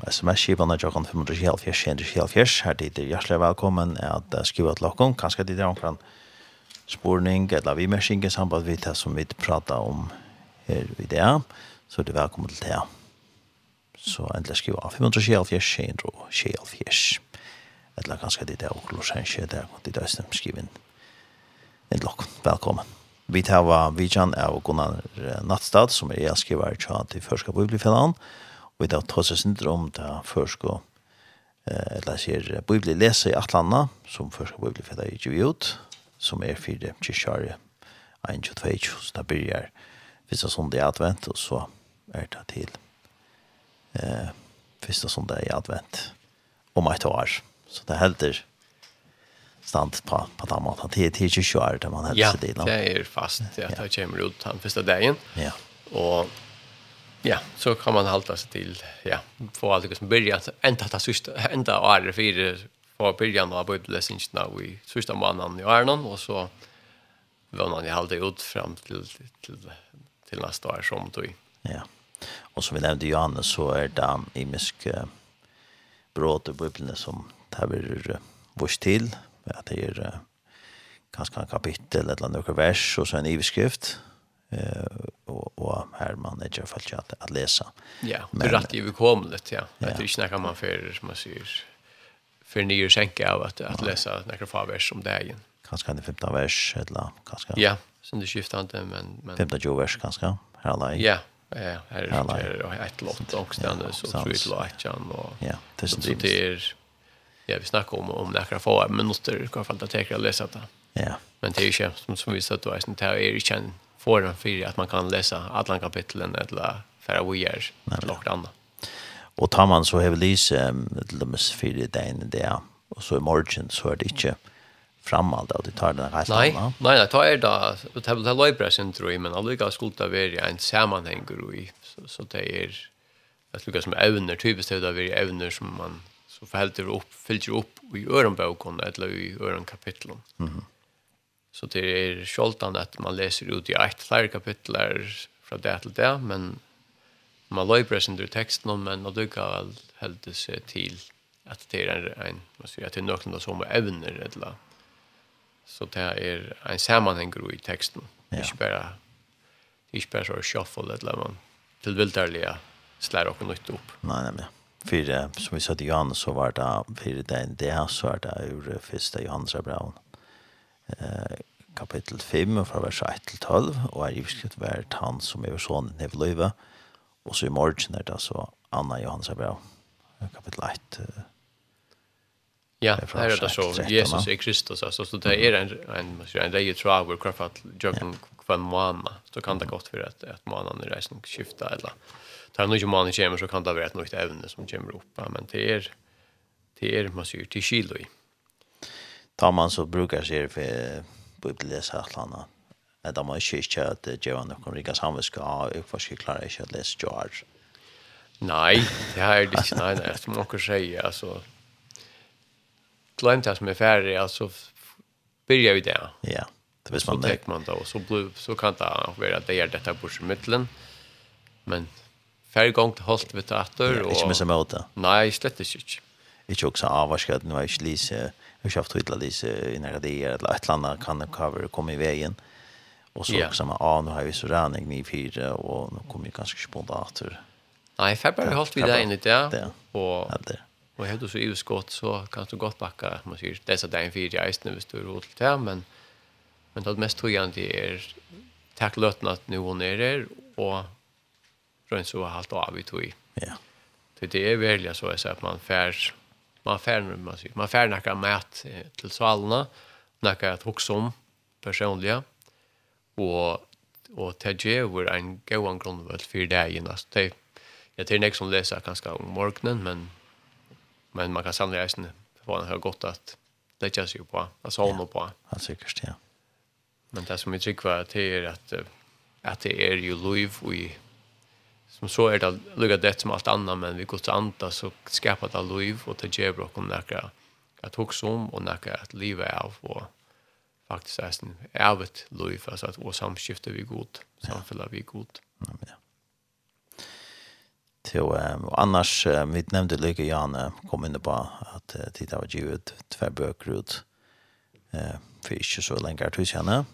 sms-skivene til åkken 574-174. Her dit er hjertelig velkommen at skrive til åkken. Kanskje dit er åkken spårning eller vi mersing i samband med det som vi prater om her i det. Så det du velkommen til det. Så endelig skriva 574-174. Eller kanskje dit er åkken Losenskje, det og dit er skriven. Endelig åkken, velkommen. Vi tar Vidjan av Gunnar Nattstad, som er skriver til Førska Bibelfellan. Og vi da tar seg sindre om det før skal eh, eller sier bibli lese i Atlanta som før skal bibli fedda i Giviot som er fire kyrkjare 1, 22, så da byrjar første sondag i advent og så er det til eh, første sondag i advent om et år så det helder stand på på den måten. Det är till 20 år där man hälsar till. Ja, det er fast. Jag det kommer ut den første dagen. Ja. Og Ja, så kan man halta sig till ja, få allt det som börjar ända ta sista ända år för på början av bibelläsningarna och i sista månaden i Arnon och så vånar ni halda ut fram till till till nästa år som då. Ja. Och som vi nämnde Johannes så är det i mysk brott i bibeln som tar vi vars till att det är en kapitel eller några vers och så en ivskrift eh och och här man är ju fallet att, att läsa. Ja, det är rätt överkomligt, ja. ja. Jag tycker när man för som man säger för nyer skänka av att att läsa några favers om dagen. Kanske kan det 15 vers eller kanske. Ja, sen det skiftande men men 15 vers kanske. Här Ja, Ja, här är det ett lott också där så tror jag det och Ja, det är det är ja, vi snackar om om några få minuter i alla fall att jag läsa det. Ja. Men det är ju som som vi sa är det här är ju får en fyra att man kan läsa alla kapitlen eller färra weir eller något annat. Och tar man så har lys lums för det där det och så i morgon så är det inte framald att det tar den här Nej, nej, det tar det det har det löper tror jag men alltså skulle det vara en sammanhang i så så det är det lukas som evner typiskt det där vi evner som man så förhåller upp fyller upp i öronboken eller i öronkapitlen. Mhm. Så det er sjoldant at man leser ut i eit flere kapitler fra det til det, men man løyper sin ur teksten men og du kan helt seg til at det er en, en man sier, at det er noen som er evner, eller så det er en sammenhenger i teksten. Ja. Ikke bare, ikke bare så shuffle, eller man tilvilderlige slår dere nytt opp. Nei, nei, nei för som vi sa till Johannes så var det för det det så var det ur første Johannes brevet eh, kapittel 5 fra vers 1 til 12, og er iverskritt vært han som er sånn i løyve, og så i morgen er det altså Anna Johannes er bra, kapittel 1. Ja, det er det så, Jesus er Kristus, altså, så det er en, en, en reie traver, hver fall, jøkken hver måned, så kan det godt være at, at måneden i reisen skifter, eller tar nu ikke måneden kommer, så kan det være et nytt evne som kommer opp, men det er, det er, man sier, til kilo i tar man så brukar sig för bibelläsa att landa. Att de har inte att det gör någon Rika Samviska har uppforskar klara inte att läsa George. Nej, det här är det inte. Nej, nej, som man kan säga. Alltså, glömt det som är färdig. Alltså, börjar vi där. Ja, det visst man det. Så täcker man då så, blir, så kan det vara att det är detta bort i mittlen. Men färre gång till hållt vid teater. Ja, inte med sig mot det. Nej, slett inte. Inte också avvarskad, nu har jag inte lyst har haft hit lite i nære det eller et eller annet kan cover komma i vägen. Och så också med, ah nu har vi så räning ni fire, och nu kommer ju kanske spontant åter. Nej, Faber har hållit vi där inne där. Och och du så utskott så kan du gott backa man säger dessa där en fyra i snö står åt det, men men det mest tror det är tack lötna att nu hon är där och runt så har allt av i tog. Ja. Det är väl så att man färs man färnar man sig man färnar kan mät till svalna näka att hugsa om personliga och och ta ge var en go on grundval för det igen alltså det jag tror nästa som läser kanske om morgonen men men man kan sannolikt resten var det har gått att lägga sig på alltså somna på ja säkert ja. Men det som jag tycker var att det är att att det är ju liv och som så är det lugga det som allt annat men vi går till anta så skapar det liv och det ger bra om näka att hugga om och näka att leva av och faktiskt är det är ett liv alltså att vår samskifte vi god samfälla vi god. men Ja. Jo, og annars, vi nämnde Lykke Janne kom in på att titta var givet två bøker ut eh, för inte så lenge er tusen,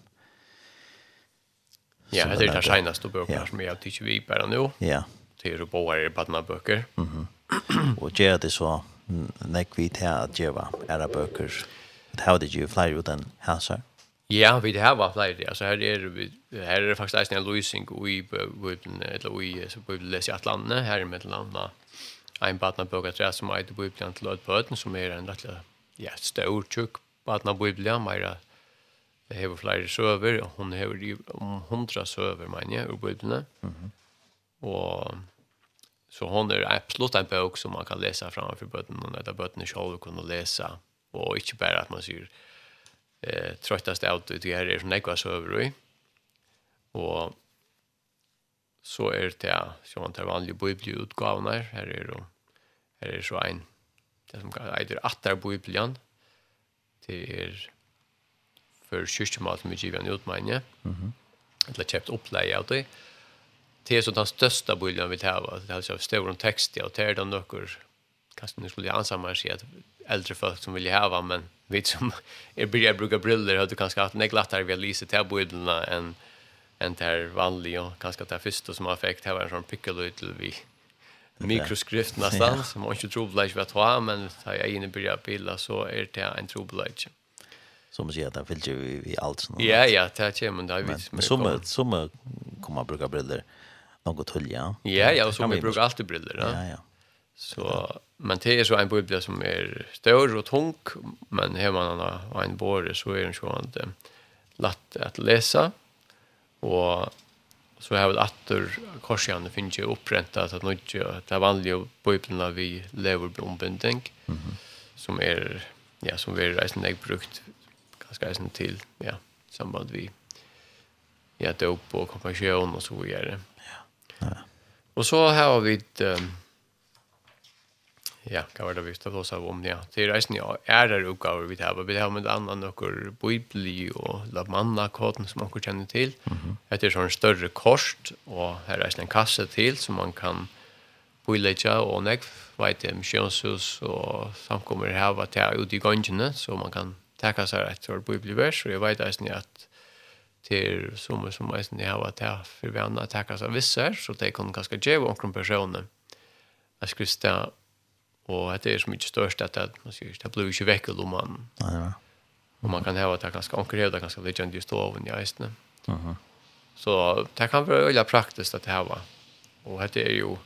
Ja, det är den senaste böckerna som jag tycker vi bara nu. Ja. Det är ju bara i badna böcker. Mhm. <clears throat> Och det är det så näck vi till att göra bøker? Det har det jo flere ut enn hazard? Ja, vi det här var flyr. Alltså här är vi här är det faktiskt en lösning i Bibeln eller i så Bibeln läser att landa här i mellanlanda. En partner böcker tror som är det Bibeln till Lord Burton som är en rätt ja, stor tjock partner Bibeln mer Det har flere søver, og hun har om hundra søver, mener jeg, ur bøyblene. Mm -hmm. Og så hon er absolutt en bøk som man kan lese framfor bøtten, og dette bøtten selv kunne lese, og ikke bare at man sier eh, trøttast av det her er som jeg var søver i. Og så er det som man tar vanlige bøybleutgavene her, her er det her er så en, det som heter Attar Bøyblen, det er för kyrkjemat som vi giver <laughs> en utmanje. Mm -hmm. Eller köpt upplägg av det. Det är så den största bilden vi tar. Det är så stor text och det är det några kanske nu skulle jag ansamma sig att äldre folk som vill ha men vi som är börjar bruka briller hade kanske haft en glattare vi läser till bilderna än en där vanlig och kanske det det första som har effekt här var en sån piccolo till vi mikroskrift nästan som man inte tror blir att ha men tar jag in i börjar bilda så är det en tro som sier at det fyllt jo i, i alt sånt. Ja, ja, det er men det er vidt. Men som, som kommer man briller noe tull, ja. Ja, ja, så som vi brukar alltid briller, ja. Ja, ja. Så, men det är så en bibel som är større och tung, men har man en båre så är den så at lätt att läsa. Och så har vi atter korsjan det finnes jo opprenta at det är vanliga å vi lever med mm -hmm. som är, ja, som vi reisende jeg brukt ganska eisen till ja, samband vi ja, dop och kompassion och så vidare. Ja. ja. Och så har vi ett um, ja, kan vara visst att oss av om ja. Det är reisen ja, är det uppgåvor vi har, vi har med annan några bibli och la manna koden som man känner till. Mm. Det är så större kost och här är en kasse till som man kan bilägga och näck vet jag missionshus och samkommer här vad det är ute i gången så man kan tacka så här ett ord bibelvers och jag vet att ni att till som som är ni har att här för vi andra tacka så vissa så det kan ganska ge och någon personer. Jag skulle stå och det är så mycket störst att det man ska det blir ju väcka då man. Ja. Och man kan ha att ganska konkret och ganska legend just då av i ästne. Mhm. Så det kan vara väldigt praktiskt att det var. Och det är ju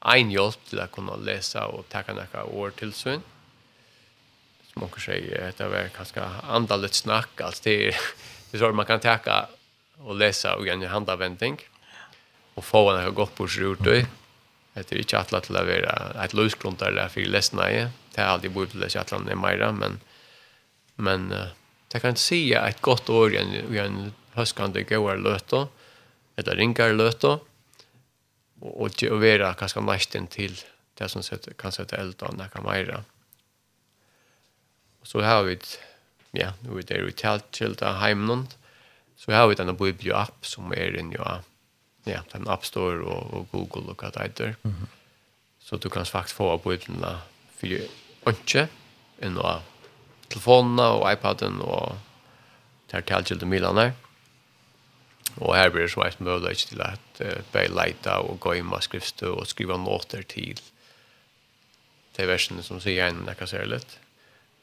en hjälp till att kunna läsa och tacka några ord till syn som också säger det var ganska andaligt snack alltså det är det så man kan täcka och läsa och en handavvändning och få en gott på sig ut i det är inte alla till att vara ett lösgrund där där för läsna är det är alltid bort läsa att landa mera men men det kan se ett gott år igen i en höskande går löto eller ringar löto och och vara ganska nästan till det som sätter kan sätta eld och näka mera Og så har vi ja, nå er det jo talt til det heimen, så har vi denne biblio-app som er inne i ja, den App Store og, og Google og hva det heter. Mm -hmm. Så du kan faktisk få biblina for ikke, inn i telefonene og iPaden og det her talt til det milene. Og her blir det så et mulighet til at uh, bare leite og gå inn med skriftstø og skrive noter til til versene som sier en nekka særlig. Mm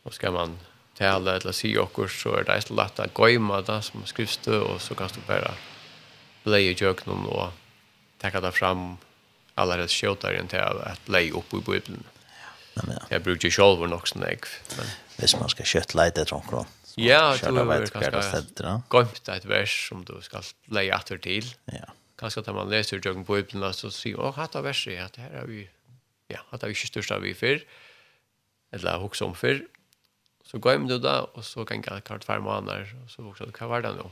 Og skal man tale eller si okkur, så er det lätt lätt att gömma det som skrivstö og så kan du bara leja jöknon og ta det fram allerede rätt skjutar inte att leja upp i bibeln. Ja, men ja. Jeg Jag brukar själv nog snägg. Men hvis man skal kjøtt kött etter tror Ja, du har är kanske gömt et vers som du skal leja åter til. Ja. Kanskje at man leser jøkken på bibeln så sier, åh, hatt av verset, ja, det her er vi ja, hatt av vi ikke styrst av vi för. Eller också om för Så går jag med det där och så kan jeg klart fem måneder, og så också kan var det nu.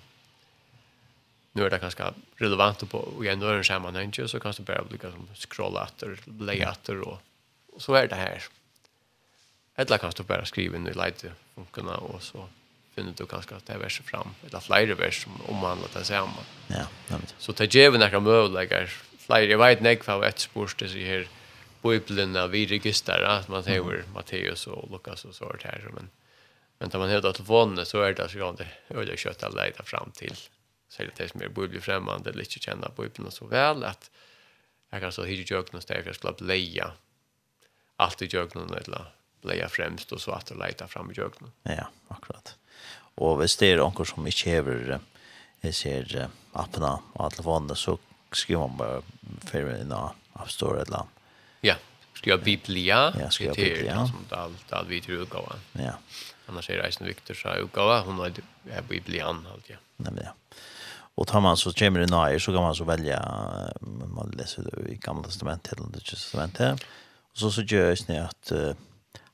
Nu är det ganske relevant och på igen då är det sammenheng, ju så kanske bara lika som scrolla leie etter, og, och så är det här. Eller kanske bare skriva inn i lite og och så finner du kanske att det er verset fram eller flere vers som omhandler det samme. Ja, nämnt. Så det ger vi några möjligheter. flere, jeg vet ikke hva et spårst det här Bibelen av vi registrar att man hever Matteus och Lukas och sånt här men Men när man hävdar telefonen så är det alltså jag det öliga kött att leda fram till. Så det är som är borde bli främmande eller inte känna Bibeln så väl att jag kan så hit hyra jökna steg jag skulle bleja. Allt i jökna eller bleja främst och så att leda fram i jökna. Ja, akkurat. Och hvis det är någon som inte häver jag ser apparna och telefonen så skriver man bara för en app store eller Ja, skriva Biblia. Ja, skriva Biblia. det Som allt, allt vi tror utgåva. Ja, Annars säger Eisen Victor så jag gav hon hade er biblian bli ja. Nej men ja. Och tar man så kommer det när så kan man så välja man läser det i Gamla testamentet eller Nya testamentet. Och så så görs ni att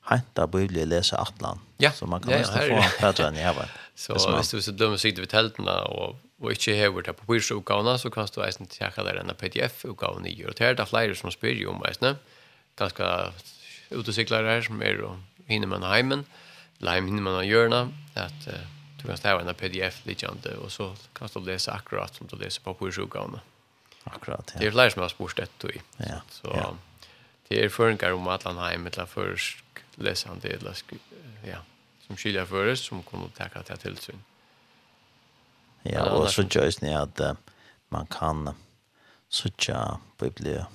henta bibeln läsa Atlan. Ja. Så man kan nästan få bättre än jag var. Så visst du så dömer sig det tältena och och inte har det på pappersutgåvan så kan du Eisen tjacka där en PDF-utgåvan i och det är det flera som spyr ju om Eisen. Ganska ut och här som är och hinner man hemmen. Mm lime hinner man göra att uh, du kan stäva en pdf liknande och så kan du läsa akkurat som du läser på kursuggarna. Akkurat. Ja. Det är fler som har spurt det i. Ja. Så ja. det är förringar om Atlanheim eller först läser han det eller ja som skiljer först som kommer att tacka till tillsyn. Ja, och så just ni att uh, man kan söka biblia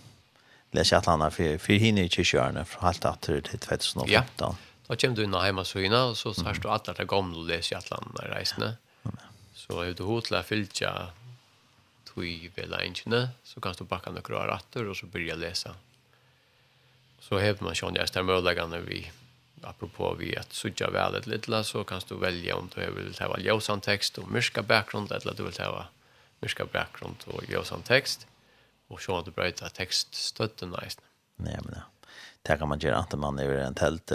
läsa att han har för för hinner ju köra för från halta till 2015. Ja. Da kommer du inn hjemme søgene, og så har du alle det gamle og leser i alle andre reisene. Så er du hod til å fylle tog vel engene, så kan du bakke noen rare atter, og så begynner jeg å lese. Så hever man sånn, jeg er ødeleggende vi, apropå vi at sudja vel et litt, så kan du velge om du vil ha ljøsan tekst og myrska bakgrunn, eller du vil ha myrska bakgrunn og ljøsan tekst, og så at du brøyta tekststøtten eisene. Nei, men ja. Det kan man gjøre at man er en telt,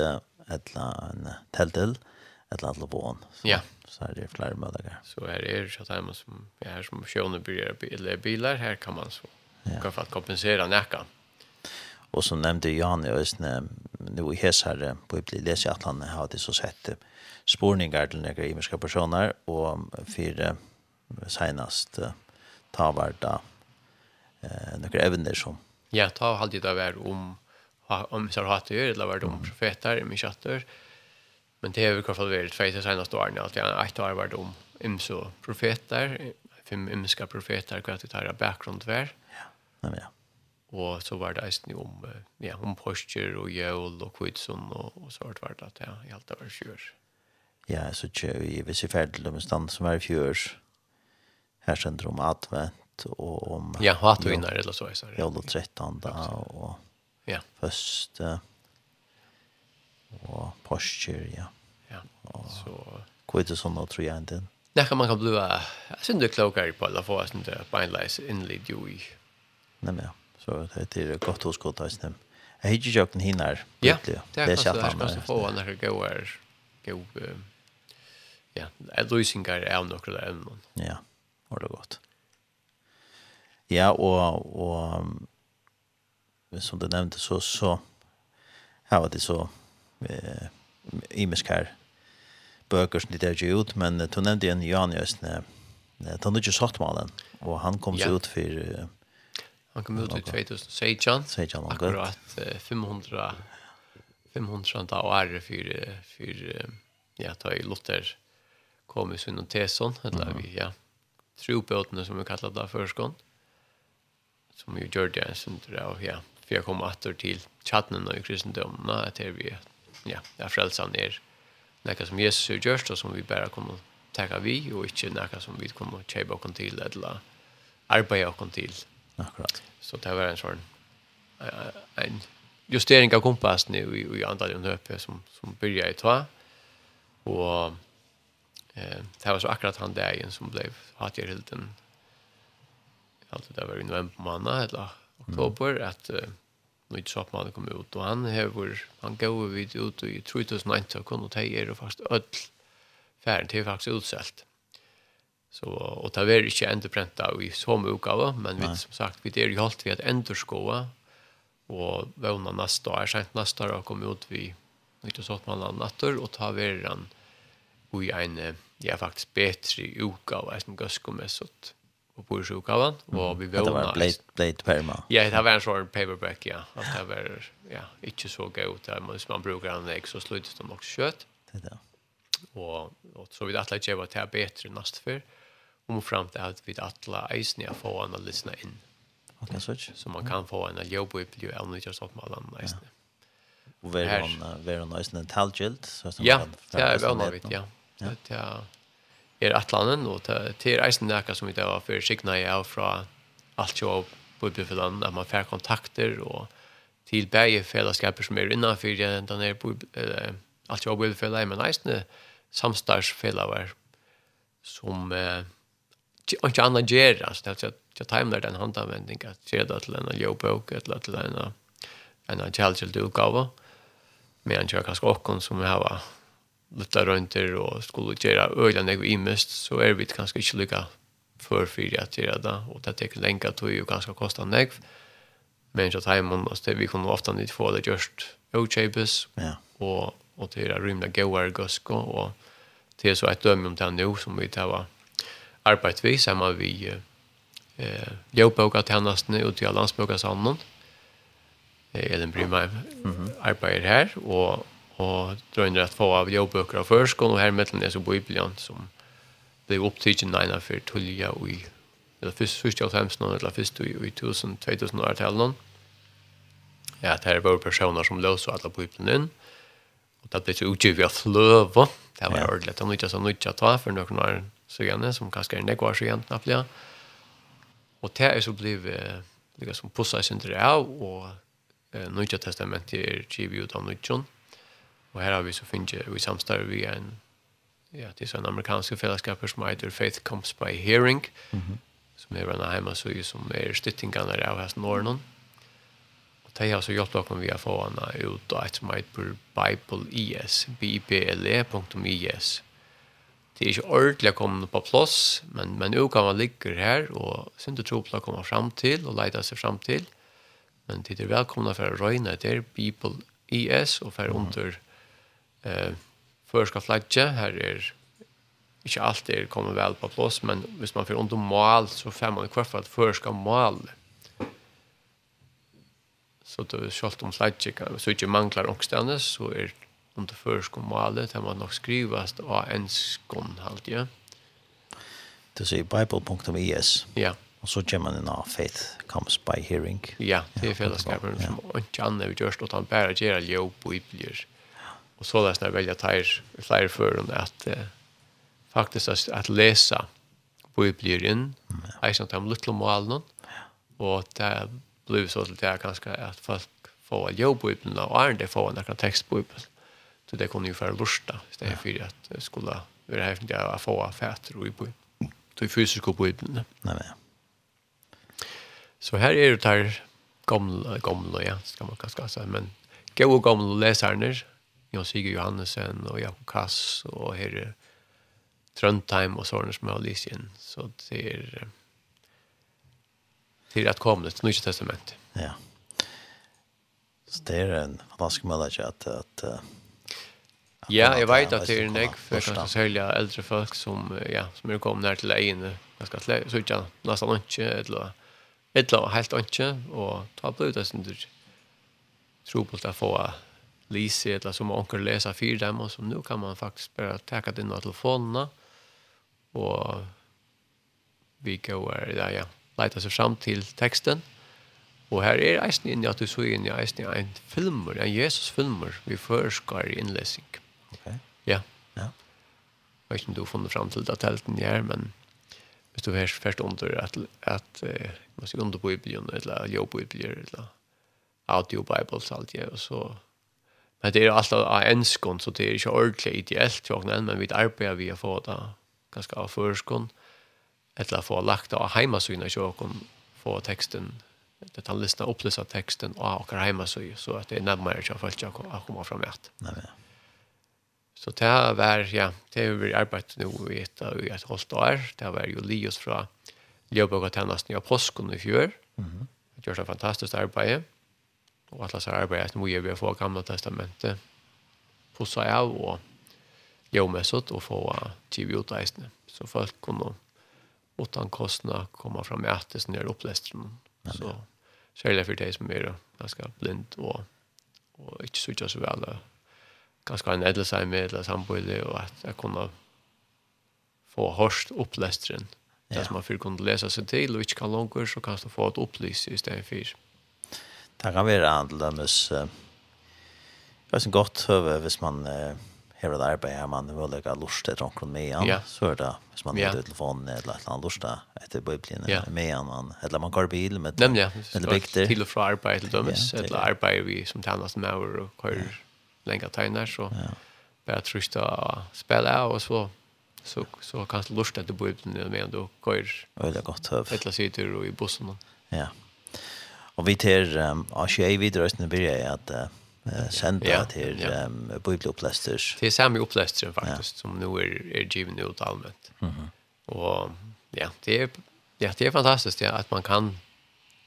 eller en teltel, eller alle boen. Ja. Så er det flere muligheter. Så her er det ikke at som, ja, her som sjønebyr eller biler, her kan man så ja. kan man kompensere nekka. Og så nevnte Jan i Østene, nå i Hesherre, på Ibli leser at han har det så sett sporningar til några imerska personer, og fire senast ta var da eh, några evner som Ja, ta halvdita vær om om så har det eller varit om profeter i chatter. Men det är i alla fall väldigt fejt sen att åren allt jag ett år var om imso profeter fem imska profeter kvar att ta bakgrund vär. Ja. Ja. Och så var det ju om ja om posture och jul och kvitson och, och så vart det att jag helt var kör. Ja, så tjö i vissa färdel om stand som var i fjörs. Här känner de advent och om... Ja, hat och innar eller så. Ja, och 13 och Ja. Först uh, och posture, ja. Ja. Så kvitt och sådana tror jag inte. Det kan man kan bli syns det klokare på alla fall sånt där bindlights inlid ju i. Nej men ja. Så det är det gott hos gott hos dem. Jag hittar ju också hinnar. Ja, det är kanske det kanske få när det går gå ja, lösningar nog det ämnen. Ja, och det gott. Ja, och och som du nevnte, så så her var det så eh imisk her bøker som det är ut. Men du nevnte en Jan i Østene, det han ikke satt malen och han kom så ut för han kom ut i 2016 16 akkurat 500 500 år för för ja ta i Luther kom i sin teson eller vi ja tropåtna som vi kallar det förskon som ju gjorde en det, där ja for jeg kommer atter til chatten og i kristendommen, at det vi, ja, det er ner er noe som Jesus har gjort, og som vi bare kommer ta vi, og ikke noe som vi kommer kjøpe oss til, eller arbeide oss til. Akkurat. Så det var en sånn, en justering av kompassen i, i, i antallet under som, som började i ta, og eh, det var så akkurat han dagen som ble hatt i hilden, alltid det var i november måned, eller oktober, mm. at uh, nytt soppmann kom ut och han hever han går vid ut i 2019 kunde ta er och fast öll färden till faktiskt utsält. Så och ta väl inte ändå pränta i som utgåva men vi som sagt vi det är ju halt vi att ändå skoa och våna nästa år sent nästa år kommer ut vi nytt man natter och ta väl han i en ja faktiskt bättre utgåva som gaskomessot och på sjukhavan och vi var nice. Blade Blade Perma. Ja, det var en sån paperback ja. Att det var ja, inte så gott där man man brukar en ex så slutet de också kött. Det där. Och och så vi att lägga det är bättre nästa för om fram till att vi alla isnia får en att lyssna in. Okej, så så man kan få en jobb upp ju eller inte så att man isnia. Och var hon var hon isnia talgilt så som Ja, det är väl något, ja. Det är er atlanen, og det er eisen nekka som vi da var for signa jeg av fra alt jo på bøybefellene, at man fær kontakter og til bæge fellesskaper som er innanfyr den er alt jo av bøybefellene, men eisen samstarsfellaver som eh, ikke annet gjør, altså det er jeg timer den handanvending at gjør det til en ljøbøk, eller til en en kjælgjelde utgave, men jeg tror kanskje åkken som vi har lytta rönter och skulle göra öjlan jag imest så är vi kanske inte lika för fyra att göra det och det tar att det och ganska kostar nägg men så tar man det vi kommer ofta inte få det just ochapes ja. och och det är rymda goar gusko och det är så ett dömme om det nu som vi tar var arbetsvis samma vi eh jobbboka tjänsten ut till landsboka sannon Elin Brymheim mm -hmm. arbeider her, og, och dröjde att få av jobböcker av förskon och här mellan är så Bibeln som blev upptagen nina för tulja och i eller först först jag hem snart eller först i 2000 2000 år till någon. Ja, det här var personer som löser alla Bibeln in. Och det blev så utgivet av flöva. Det var Ja. ordentligt. Han nyttjade så nyttjade ta för några år sedan som kanske är en nekvar sedan knappt. Och det är så blev liksom pussar sig inte det av och Nya testamentet är givet ut av Nytjon. Och här har vi så finns vi samstarv vi en ja, det är så en amerikansk fällskap som heter Faith Comes by Hearing mm -hmm. som är en hemma så som är stöttingarna av hans norrnon. Och det har så hjälpt oss vi har få en ut och ett som heter Bible ES bible.is. Det är inte ordentligt att på plats men, men nu kan man ligga här och sen du tror att komma fram till och leda sig fram till men det är välkomna för att röjna det Bible ES och för under mm -hmm eh förska flagge här är inte allt det kommer väl på plats men hvis man får under mål så får man kvar för att förska mål. Så då skolt om flagge kan så inte manglar också så är under förska målet det man nog skrivas av en skon halt ja det säger bible.es ja. Och så kommer man inn av faith comes by hearing. Ja, det är fällskapen som inte annar vi görs, utan bara ger jobb och ytterligare och så läs när välja tar flyer för dem att eh, faktiskt att, att läsa Bibeln är sånt om lilla målen och det blir så till det ganska att folk får jobb Bibeln och är det får några text på Bibeln så det kommer ju för lusta istället för att skulle vara här för att få fäter och i Bibeln det fysiska Bibeln nej nej Så här är det där gamla gamla ja, ska man kanske säga men gå och gamla läsarna Jan Sigurd Johannesen och Jakob Kass och här Trondheim och sådana som jag har lyst in. Så det är till att komma till Nya testament. Ja. Så det är en fantastisk möjlighet att, att, att Ja, jag vet att det är en ägg för kanske sälja äldre folk som, ja, som är kommande här till egen. Jag ska slä, så inte nästan inte, eller, eller helt inte. Och ta på ut det som du tror på att få lise eller som onkel läsa för dem och så nu kan man faktiskt bara ta det in telefonerna och vi går där ja leta sig fram till texten och här är eisen inne att du så in i eisen en filmer en Jesus filmer vi förskar inläsning okej okay. ja. Ja. Jag vet inte om du funnit fram till det tälten här, men hvis du har først under at, at uh, man skal under Bibelen, eller jo Bibelen, eller audio Bibles, alt det, og så Men det är allt av enskon så det är inte ordentligt ideellt jag nämner men vi arbetar vi får det ganska av förskon eller få lagt av hemmasyn så jag kan få texten det han lyssnar uppläsa texten av och hemmasyn så att det är närmare jag får jag komma fram med. Nej men. Så det har vært, ja, det har vært arbeidt nå i et, i et halvt år. Det har vært jo Lios fra Ljøbøk og Tjennesten i Apostlen i fjør. Mm -hmm. Det gjør seg fantastisk arbeid og alla arbeidet, nå som vi å få gamle testamentet på sig av och jomässigt och få tv ut så folk kommer utan kostnad komma fram med att det snör upplästen så särskilt för dig som är ganska blind och och inte så just väl ganska en äldre sig med eller samboende och att jag kunde få hörst upplästren. Ja. Det som man för kunde läsa sig till och inte kan långt så kan du få ett upplys i stedet för. Det kan være en til dømes det er så godt høve hvis man hever et arbeid her man vil legge lort til tronken med igjen, yeah. så er det hvis man yeah. telefonen eller et eller annet lort etter bøyblinen yeah. med igjen, man, eller man går bil med Nemlig, ja. eller bygter. Til og fra arbeid til dømes, eller arbeid vi som tjener med over og kører yeah. lenge tegner, så ja. bare trøst å spille av, og så så så kan du lusta att du bor med och går. Ja, det är gott. Ett la sitter i bussen. Ja. Og vi til um, av tjej videre østene blir jeg at uh, sende ja, til ja. um, bibelopplæster. Til samme opplæster faktisk, ja. som nå er, er givet ut allmøtt. Mm -hmm. Og ja det, er, ja, det er fantastisk ja, at man kan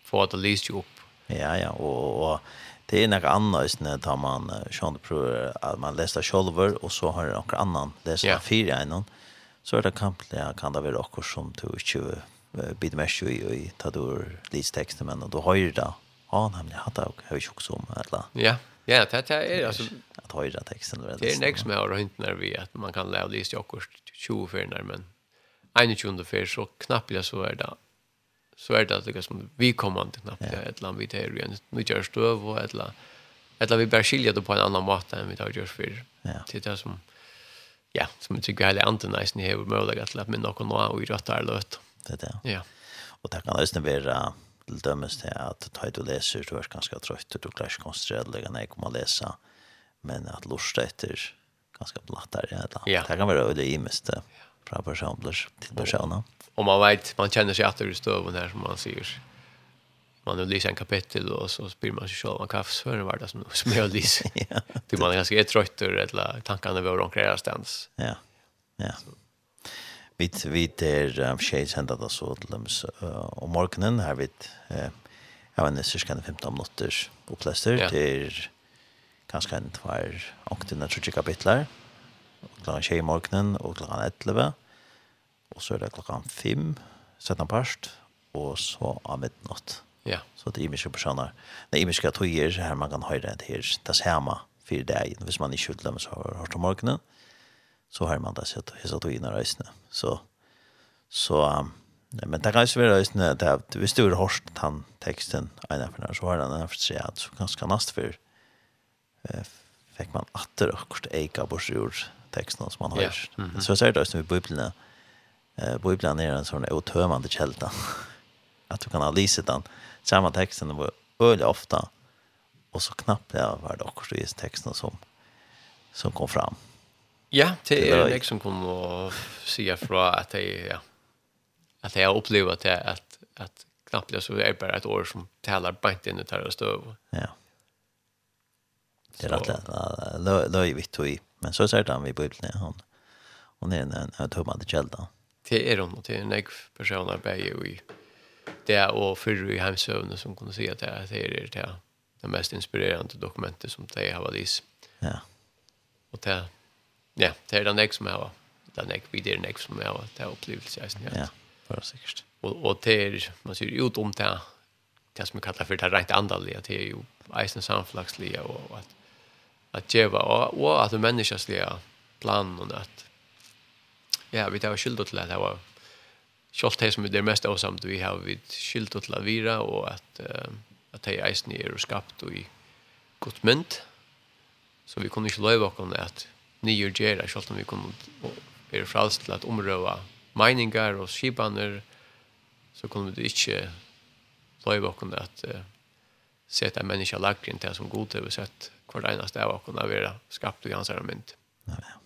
få det lyst jo opp. Ja, ja, og, og det er noe annet østene da man uh, skjønner prøver at man leser sjolver, og så har noen annan leser ja. fire enn så er det kampelig, ja, kan det være akkurat som du ikke bit mesh i ta du lite text men då höjer det. Ja, han har hatt och har ju också om alla. Ja. Ja, det det är alltså att höja texten eller det. Det är nästa med och inte när vi att man kan lära lite jockers 20 för när men en tjunde för så knappt jag så är det. Så är det att det som vi kommer inte knappt ja. ett land vid här igen. Nu gör stöv och ett land. Ett land vi bara skilja det på en annan måte än vi tar görs för. Ja. Det är som ja, som tycker jag är antenna i snö och möjligt att lämna någon och i rätt där löt det er det. Ja. Og det kan også være til dømes til at ta du leser, du er ganske trøyt, du klarer ikke konsentrere deg når jeg kommer å lese, men at lortet etter ganske blattere, eller ja. det kan være det i mest fra personer til personer. Om man vet, man känner sig att det är støven her, som man säger Man har lyst en kapittel, och så spyr man sig själv man kaffe för hva det som, som jag har <laughs> ja. Til man är ganska trött eller tankarna ved omkring rånkere stans. Ja, ja. Så. Vi vet er um, shades sända det så till dem om morgonen här vi eh, ja vet inte, cirka 15 minuter uppläster ja. till kanske en tvär och till när tjugo kapitlar klockan tjej i morgonen och klockan 11 och så är det klockan 5 17 past och så av midnatt. Ja. så det är mycket personer. Det är mycket tog här man kan höra det här det här för det här hvis man inte skjuter så har hört om morgonen så har man det sett hesa tog in reisne. Så så um, men det kan ju vara det när hvis du har hørt han texten ena för när så har den för seg at så ganske nast för eh fick man åter akkurat eka borsjord teksten texten som man har. Ja, Mm -hmm. Så säger det just med bibeln. Eh bibeln er en sånn otömmande kjelta <laughs> att du kan ha lyset den samme texten var öle ofta och så knappt det var det också i texten som som kom fram. Ja, det är jag som kommer att säga från att jag ja, att jag upplever att jag, att att knappt jag så är bare ett år som talar bant in det här och. Ja. Det är rätt löjligt och i. Men så säger han vi Bibeln. Hon, hon är en, en, en tummande källa. Det är hun, og det er en ägg personer bäger i det og fyrre i heimsøvne som kunde se at det här är det, det mest inspirerande dokumentet som det har varit. Ja. Och det Ja, det är den jeg som har. Den vi vid den jeg som har. Det er opplevelse jeg snart. Ja, för säkert. Och, och det er, man sier, ut om det det som vi kallar för det rent andaliga. Det är ju eisen samflagsliga och att att geva och, och att människasliga plan och at ja, vi tar skylda til at det var kjolt det som är det mest avsamt vi har vi skylda til att vira og at uh, at det eisen er skapt og i godt mynd så vi kunne ikke løyve oss at nye gjerne, selv om vi kunne är frelst til at omrøve meningar og skibaner, så kunne vi ikke løyve oss at uh, sette en menneske lagt inn til som god til å sette hver eneste av oss å være skapt i hans mynd. Ja, ja.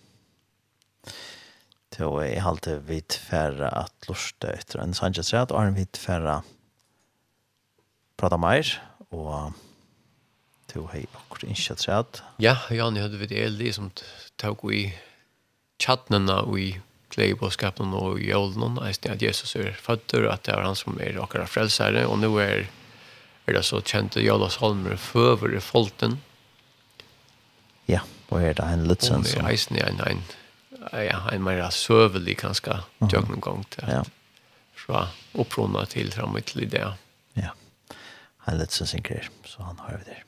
Så jeg alltid vid färre att lorste efter en sannsjøsrett, og har vid färre prata mer, och to hei akkurat ikke træt. Ja, Jan, jeg hadde vidt Eli som tog i tjattnene og i kleiboskapen og i ålen, eisen at Jesus er føtter, at det er han som er akkurat frelsere, og nå er, er det så kjente Jolas Holmer føver i folten. Ja, og er det en litt sånn som... Og eisen en, en, ja, en mer søvelig kanskje tjøkken gang til ja. fra opprona til fremme til det. Ja, en litt sånn sikker, så han har vi det.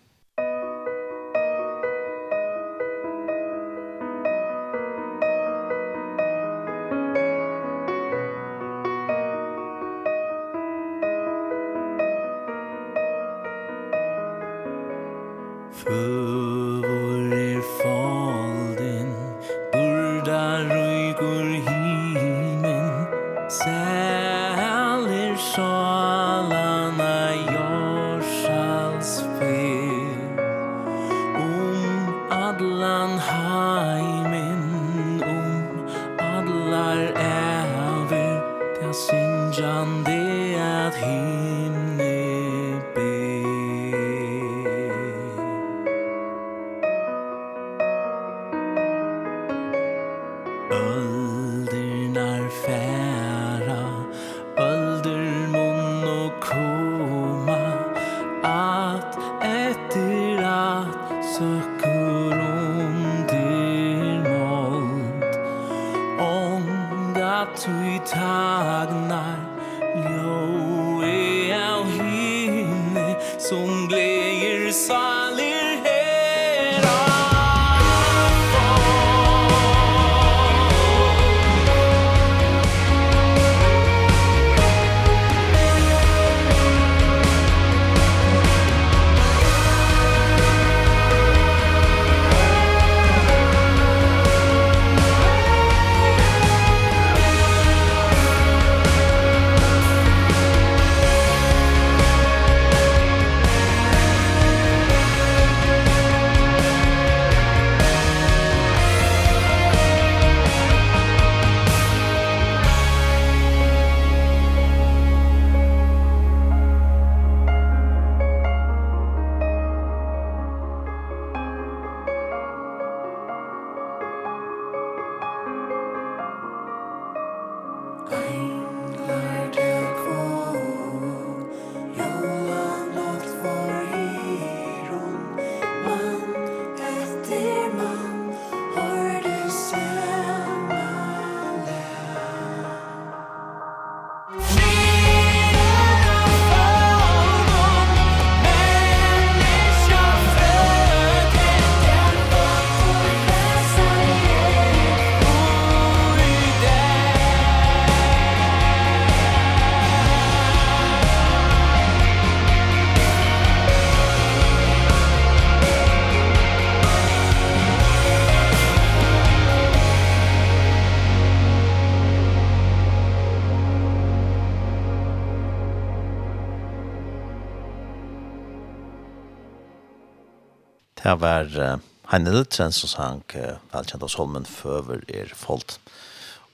Det var uh, Heine Lutzen som sang uh, velkjent av Solmen Føver er folk.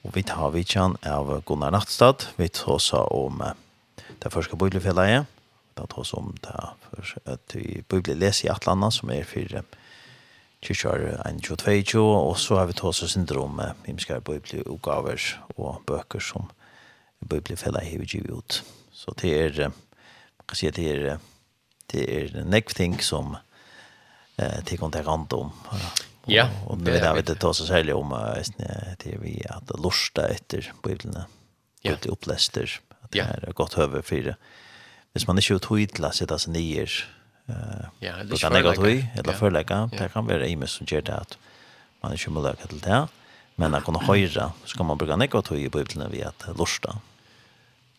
Og vi tar vi kjenn av Gunnar Nattstad. Vi tar oss om uh, det første bøylefellet. Vi tar oss om det første bøyleles i Atlanta som er for kyrkjør 1-22. Og så har vi tar oss syndrom med himmelskare himmelskere bøyleoppgaver og bøker som bøylefellet har vi givet ut. Så det er, man kan si at det er, det er nekv ting som er eh till kontakant om. Ja. Och det där vet det tar så sälja om det vi att lusta efter bibeln. Ja. Det uppläster. Det är gott över för det. Hvis man inte har till att sätta sig ner eh ja, det kan jag tro eller förlägga. Det kan vara i som gör det att man inte möjlighet till det. Men att kunna höra kan man bruka nekva tog i bibeln vi att lusta.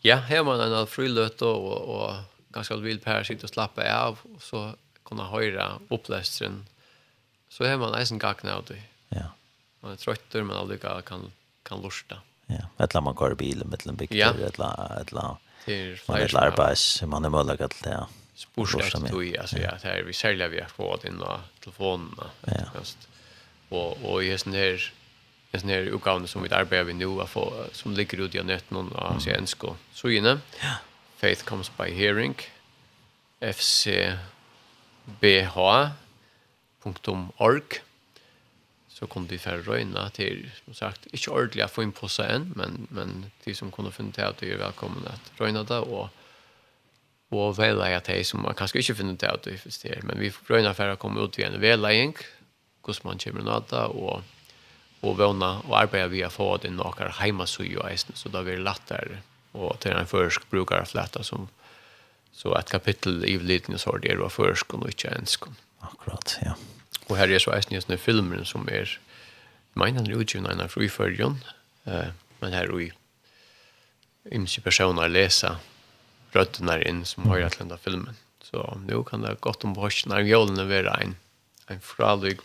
Ja, här man en frilöt och och ganska vill per sitt och slappa av och så kunna höra upplästren så har man eisen gagna av det. Ja. Man är trött men aldrig kan kan lusta. Ja, eller man kör bilen med en bygg ja. eller eller till flera arbets man är möjlig att det. Spursa tog alltså ja, det är vi säljer vi har fått in då telefonerna. Ja. Just. Och och i sån här den här uppgåvan som vi arbetar vi nu få, som ligger ute i nätet någon av svenska. Så inne. Ja. Faith comes by hearing. FC bh.org så kom de för röjna till som sagt inte ordentligt att få in på sig än men, men de som kunde finna till att det är välkomna att röjna det och och välja att det som man kanske inte finner till att det finns det men vi röjna för att komma ut igen väljning hur man kommer att ta och och våna och arbeta via få det några hemma så ju så då blir det lättare och till en försk brukar flätta som Så ett kapitel i Liten så det var försk och inte ensk. Akkurat, ja. Och här är så är just nu filmen som är menar nu ju när fri för John. Eh men här och i imsi personer läsa rötterna in som har att lända filmen. Så nu kan det gott om bort när julen är en en fralig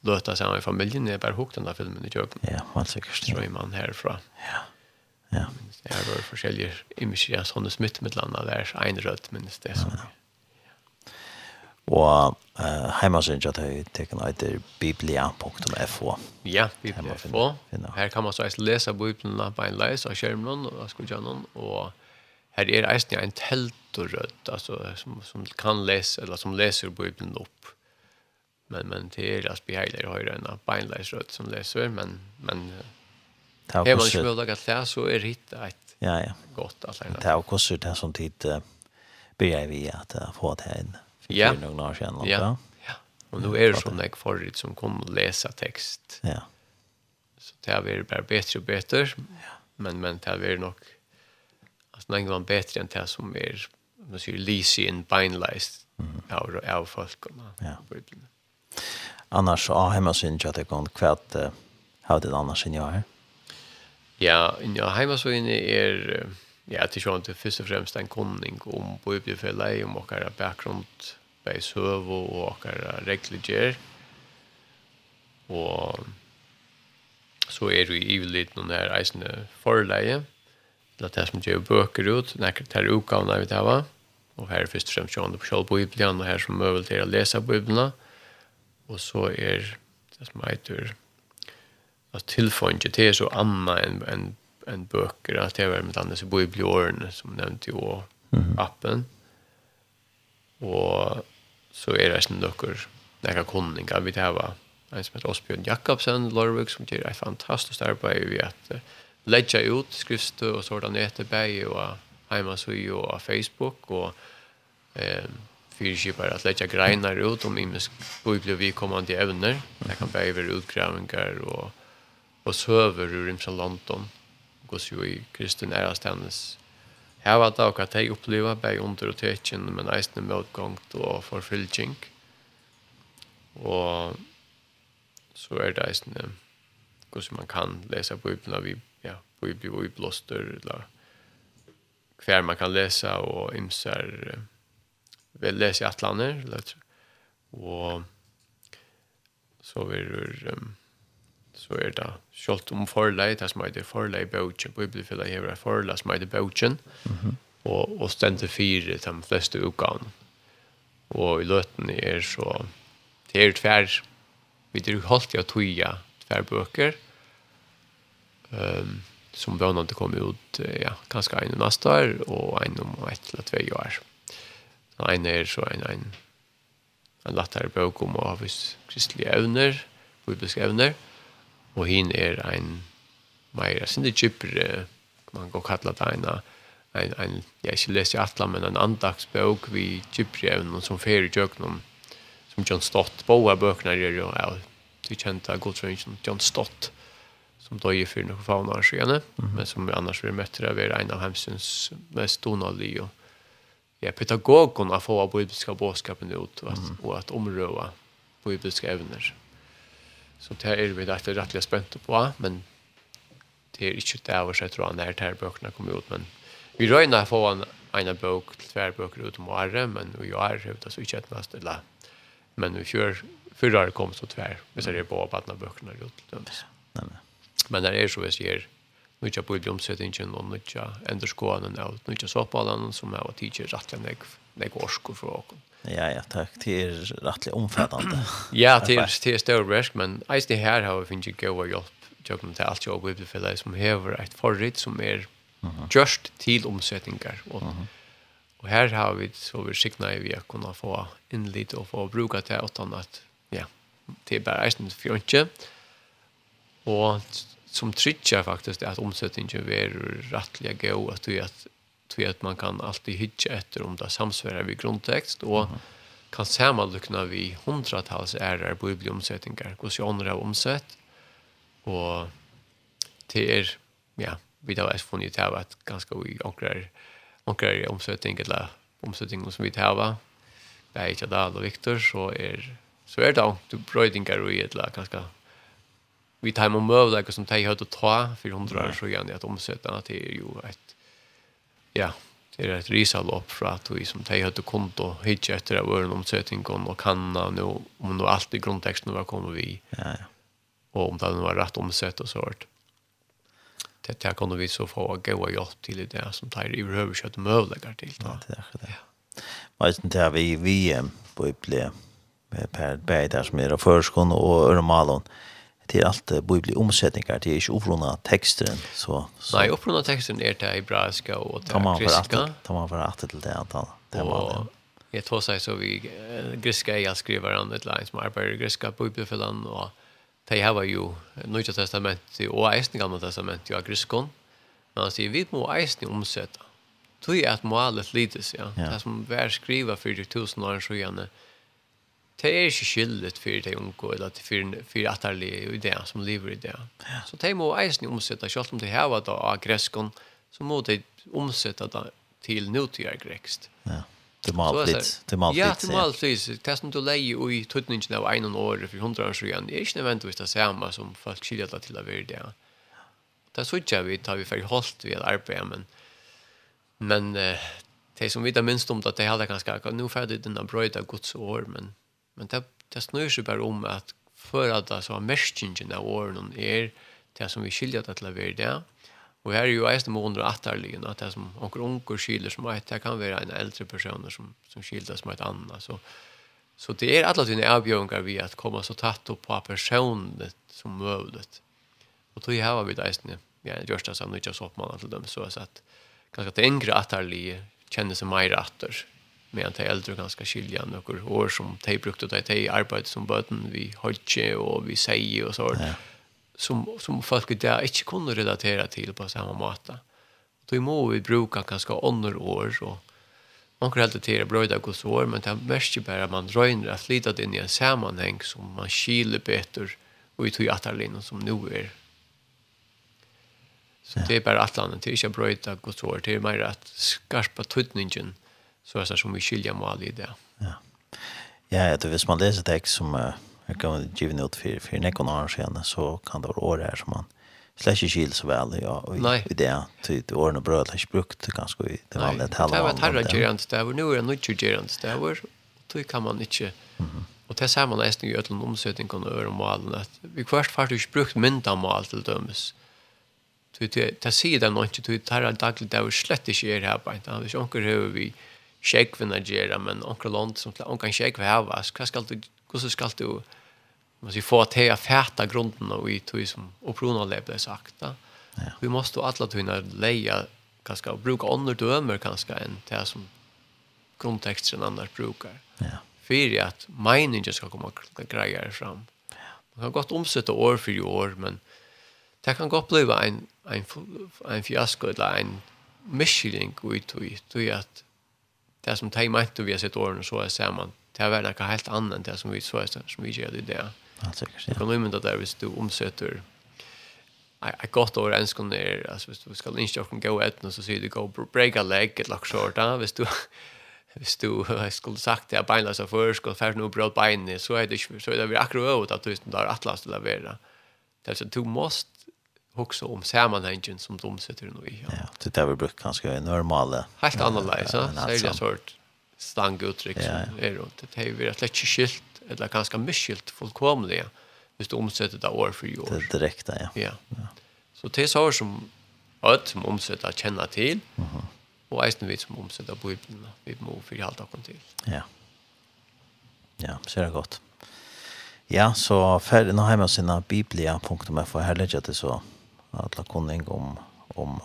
löta samman i familjen är bara hukte den där filmen i köken. Ja, man säkert. Så är man härifrån. Ja. Ja. Det er vært forskjellige imager ja, sånne smittemidlene, det er en rødt, men det er sånn. Ja. Og uh, heimasynet at jeg teker noe etter biblia.fo. Ja, biblia.fo. Her kan man så eist lese biblene på en leis av skjermen og skolgjennom, og her er eisen en teltorød, altså som, som kan lese, eller som leser Bibelen opp. Men, men det er altså beheilig høyre enn beinleisrød som leser, men, men Har man ikke mulighet til det, så er det hit et ja, ja. godt alternativ. Det er også hvordan det som tid uh, begynner vi at uh, få det inn. for Ja. Noen år siden, ja. ja. Og nå er det sånn jeg forrige som kommer og leser tekst. Ja. Så det har vært bare bedre og bedre. Ja. Men, men det har vært nok altså, noen gang bedre enn det som er man sier lysi inn beinleist mm. av, av folk. Ja. Annars, ah, hemma syns at det kan kvært uh, hva det annars enn jeg er. Ja, ja heimasøyene er ja, til sjøen til først og fremst en kunning om på om åkere bakgrunn, beis høv og åkere regler Og så er det i litt noen her eisende forleie, til at det som gjør bøker ut, nekker til utgavene vi tar, og her er først og fremst sjøen på selv Bibelen, og her som møvel til å lese Bibelen, og så er det som heter att tillfånge det är så anna än en en böcker att det är med andra så bibliorn som nämnt ju och mm. appen. Och så är det sen dockor några kunningar vi det här var en som heter Osbjørn Jakobsen Lorvik som gör ett fantastiskt arbete vi att uh, lägga ut skrift och sådana nätebäj och hemma så ju och Facebook och eh fyrskipar att lägga grenar ut om imisk kommande ämnen. Det kan bära utgrävningar och og søver ur imsa London gos jo i Kristin Erastennes her var det akkurat jeg oppleva bei under og tekjen men eisne møtgångt og forfylking og så er det eisne gos man kan lesa Bibelen av ja, bibel og Bibelåster, eller hver man kan lesa og imser vel lese i atlaner eller og så er det så er det Sjølt om forlei, det som heter forlei bøtjen, bibelfyllet hever er forlei som heter bøtjen, og, og stendte fire til de fleste utgavene. Og i løten er så, det er tver, vi er holdt i å tøye tver bøker, um, som vannene kom ut, ja, kanskje en neste år, og en om ett eller tve år. En er så en, en, en lattere bøk om å ha kristlige evner, bibelske evner, og og hin er ein meira sinde gypre man kan kalla det en en en ja ikkje lesi atla men ein andagsbok vi gypre og som fer i jøknum som John Stott boa bøknar er jo ja du kjente Goldringen John Stott som då är för några fauna år sedan men som vi annars vil møtte det, er en av hemsens mest donalige och ja, pedagogen av få av bibelska båskapen ut og at, mm. att at omrøve bibelska evner. Så det er vi rett rettelig spent på, men det er ikke det over seg, tror jeg, når disse bøkene kommer ut. Men vi røyner få en, en bøk, tver bøker ut om året, men vi har høyt oss ikke etnast, eller, men vi kjører Förra kom så tvär. Vi ser det på att några böckerna runt. Men det er så jeg ser nødja bøydomsetingen og nødja enderskåanen <clears throat> og nødja såpalen som er å tidsje rettelig nek, nek orsko for åkken. Ja, ja, takk. Det er rettelig omfattende. ja, det er, det er større versk, men eis det her har vi finnes ikke gøy hjelp tjøkken til alt jobb i som hever et forritt som er just til omsetninger. Og, og her har vi så vi sikna i vi å kunne få innlitt og få bruka til åttan at ja, det er bare eisen for ikke. Og som trycker faktiskt att omsättningen är rättliga gå att det att tror att man kan alltid hitta efter om det samsvarar vid grundtext och mm. kan sammanlukna vi hundratals ärar på bibliomsättningar hos andra omsätt. Och det är ja vi har funnit här att ganska vi ankrar ankrar omsättning eller omsättning som vi har va inte Dahl och Viktor så är så är det då. Du brödingar och ett ganska vi tar med mövlägg som tar högt att ta för hundra år så igen att omsätta att det är ju ett ja, det är ett risalopp för att vi som tar högt att konto hitch efter att vara en omsättning och kanna nu om nu allt i grundtexten var kommer vi ja, ja. och om det var rätt omsett och sånt det där kunde vi så få gå och hjälp till det som tar i överkött mövläggar till ja, det är det. Men sen är vi vi på med per bäder som är förskon och Örmalon. Mm det är allt bibli omsättningar det är inte upprona texten så, så Nej upprona texten är det hebraiska och det grekiska tar man för att till det antal det var det jag tror sig så vi grekiska jeg skriver om ett lines griska på grekiska bibelfällan och de har ju nya testamentet och även gamla testamentet av griskon. men alltså vi må även omsätta Tui at målet lides, ja. Det som vær skriva 4000 år så gjerne, det er ikke skyldet for de unge, eller for, for atterlige ideer som lever i det. Så de må eisen omsette, selv om de har det av greskene, så må de omsette det til nutidig grekst. Ja. Det må alltid, det må alltid. Ja, det må alltid. Det som du leier i tøtningen av en år for hundra år siden, er ikke nødvendigvis det samme som folk skiljer det til å være det. Det er så ikke vi tar vi ferdig holdt ved arbeidet, men, men det som vi da minst om det, det er heller ganske, nå ferdig denne brøyda gods år, men Men det, det snur seg bara om att för att det som er märkningen av årene er det som vi skiljer det til att være det. Och här är ju ägst med under attarligen att det som och unger skiljer som ett, det kan vara en äldre person som, som skiljer som ett annat. Så, så det är alle dine avgjøringer vi att komma så tatt opp på personligt som möjligt. Och her har vi det ägst med ja, Görsta som så soppmannen til dem så att ganska att det yngre atterlige känner sig mer attar medan de äldre ganska skilja några år som de brukte det de arbete som böten vi hodge och vi säger och så ja. som, som folk där inte kunde relatera till på samma måte. Då må vi bruka ganska ånder år och man kan helt bra i dag och så men det mest bara man röjner att flytta in i en sammanhang som man skiljer bättre och i tog attarlinjen som nu är Så det är bara att landet, det är inte bröjta gods år, det är mer att skarpa tydningen så är det som vi skiljer mål i det. Ja. Ja, det visst man läser text som uh, jag kan ge ut för för nekon år sedan så kan det vara år här som man slash skil så väl ja och i det typ åren och bröd slash brukt ganska i det vanliga tala. Det var tarra gerant där var nu är något gerant där var då kan man inte mm Och det ser man nästan i ödlen omsättning kan öra malen att vi kvart först faktiskt brukt myndamal till dömes. Det det ser den inte till tarra dagligt där slett inte är här på. Det är ju onkel hur vi shake vi Nigeria men onkel land som onkel shake vi här va vad ska du hur så ska du man ska få att ha färta grunden och i tog som upprona lever sagt va ja. vi måste alla tunna leja kanske och bruka andra dömer kanske än det som kontexten annars brukar ja. För att meningen ska komma grejer fram. Man kan gott omsätta år för år men det kan gott bli en en en fiasko eller en misskiling ut ut att det som de mente vi har sett årene så er sammen, det er noe helt annet enn det som vi så er som vi gjør det i det. Ja, sikkert, ja. Du kan umynda der hvis du omsøter ett gott år ens kan det alltså visst vi ska inte jag gå ett och så säger du go break a leg ett lock short då visst du <laughs> visst du jag skulle sagt det beinlös av för ska färd nu bröt bein så är det så är det vi akkurat åt att du där atlas till att vara. Det är så du måste också om sammanhangen som de sätter nu i. Ja, ja det där vi brukar ganska normala. Helt annorlunda, så är det är sort stang uttryck ja, som är runt. Det är ju rätt lätt skilt eller ganska mycket fullkomligt. hvis du omsätter det år för år. Det är direkt, ja. ja. ja. Så det är så som öd som omsätter känna till mm och även vi som omsätter Bibeln vi må för förhålla oss till. Ja. Ja, så är det gott. Ja, så färdig nå hemma sina biblia.fo här lägger det så alla kunning om om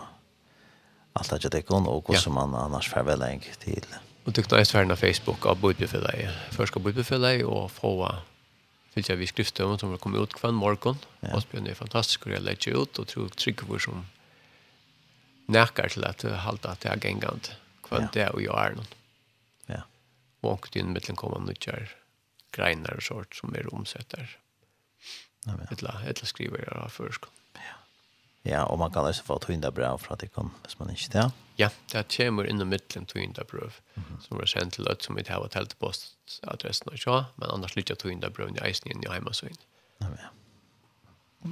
allt det det kon och hur man annars förväläng till. Och tyckte jag svärna Facebook av budbefälle. Först ska budbefälle och få fyllt jag vi om som kommer ut kvann morgon. Ja. Åsbjørn er fantastisk, og jeg legger ut, og tror trygg hvor som nærker til at halte at det er gengant kvann ja. det og jeg er noen. Ja. Og ikke din mittelen kommer noe greiner og sort som er omsetter. Ja, ja. Etla, etla skriver jeg av førskånd. Ja, og man kan også få tøynda brev fra kan, hvis man ikke det. Ja, det kommer innom middelen tøynda brev, mm -hmm. som er sendt til løtt som vi har telt på adressen og så, men annars lytter tøynda brev i eisen inn i heimasøyn. Ja, ja.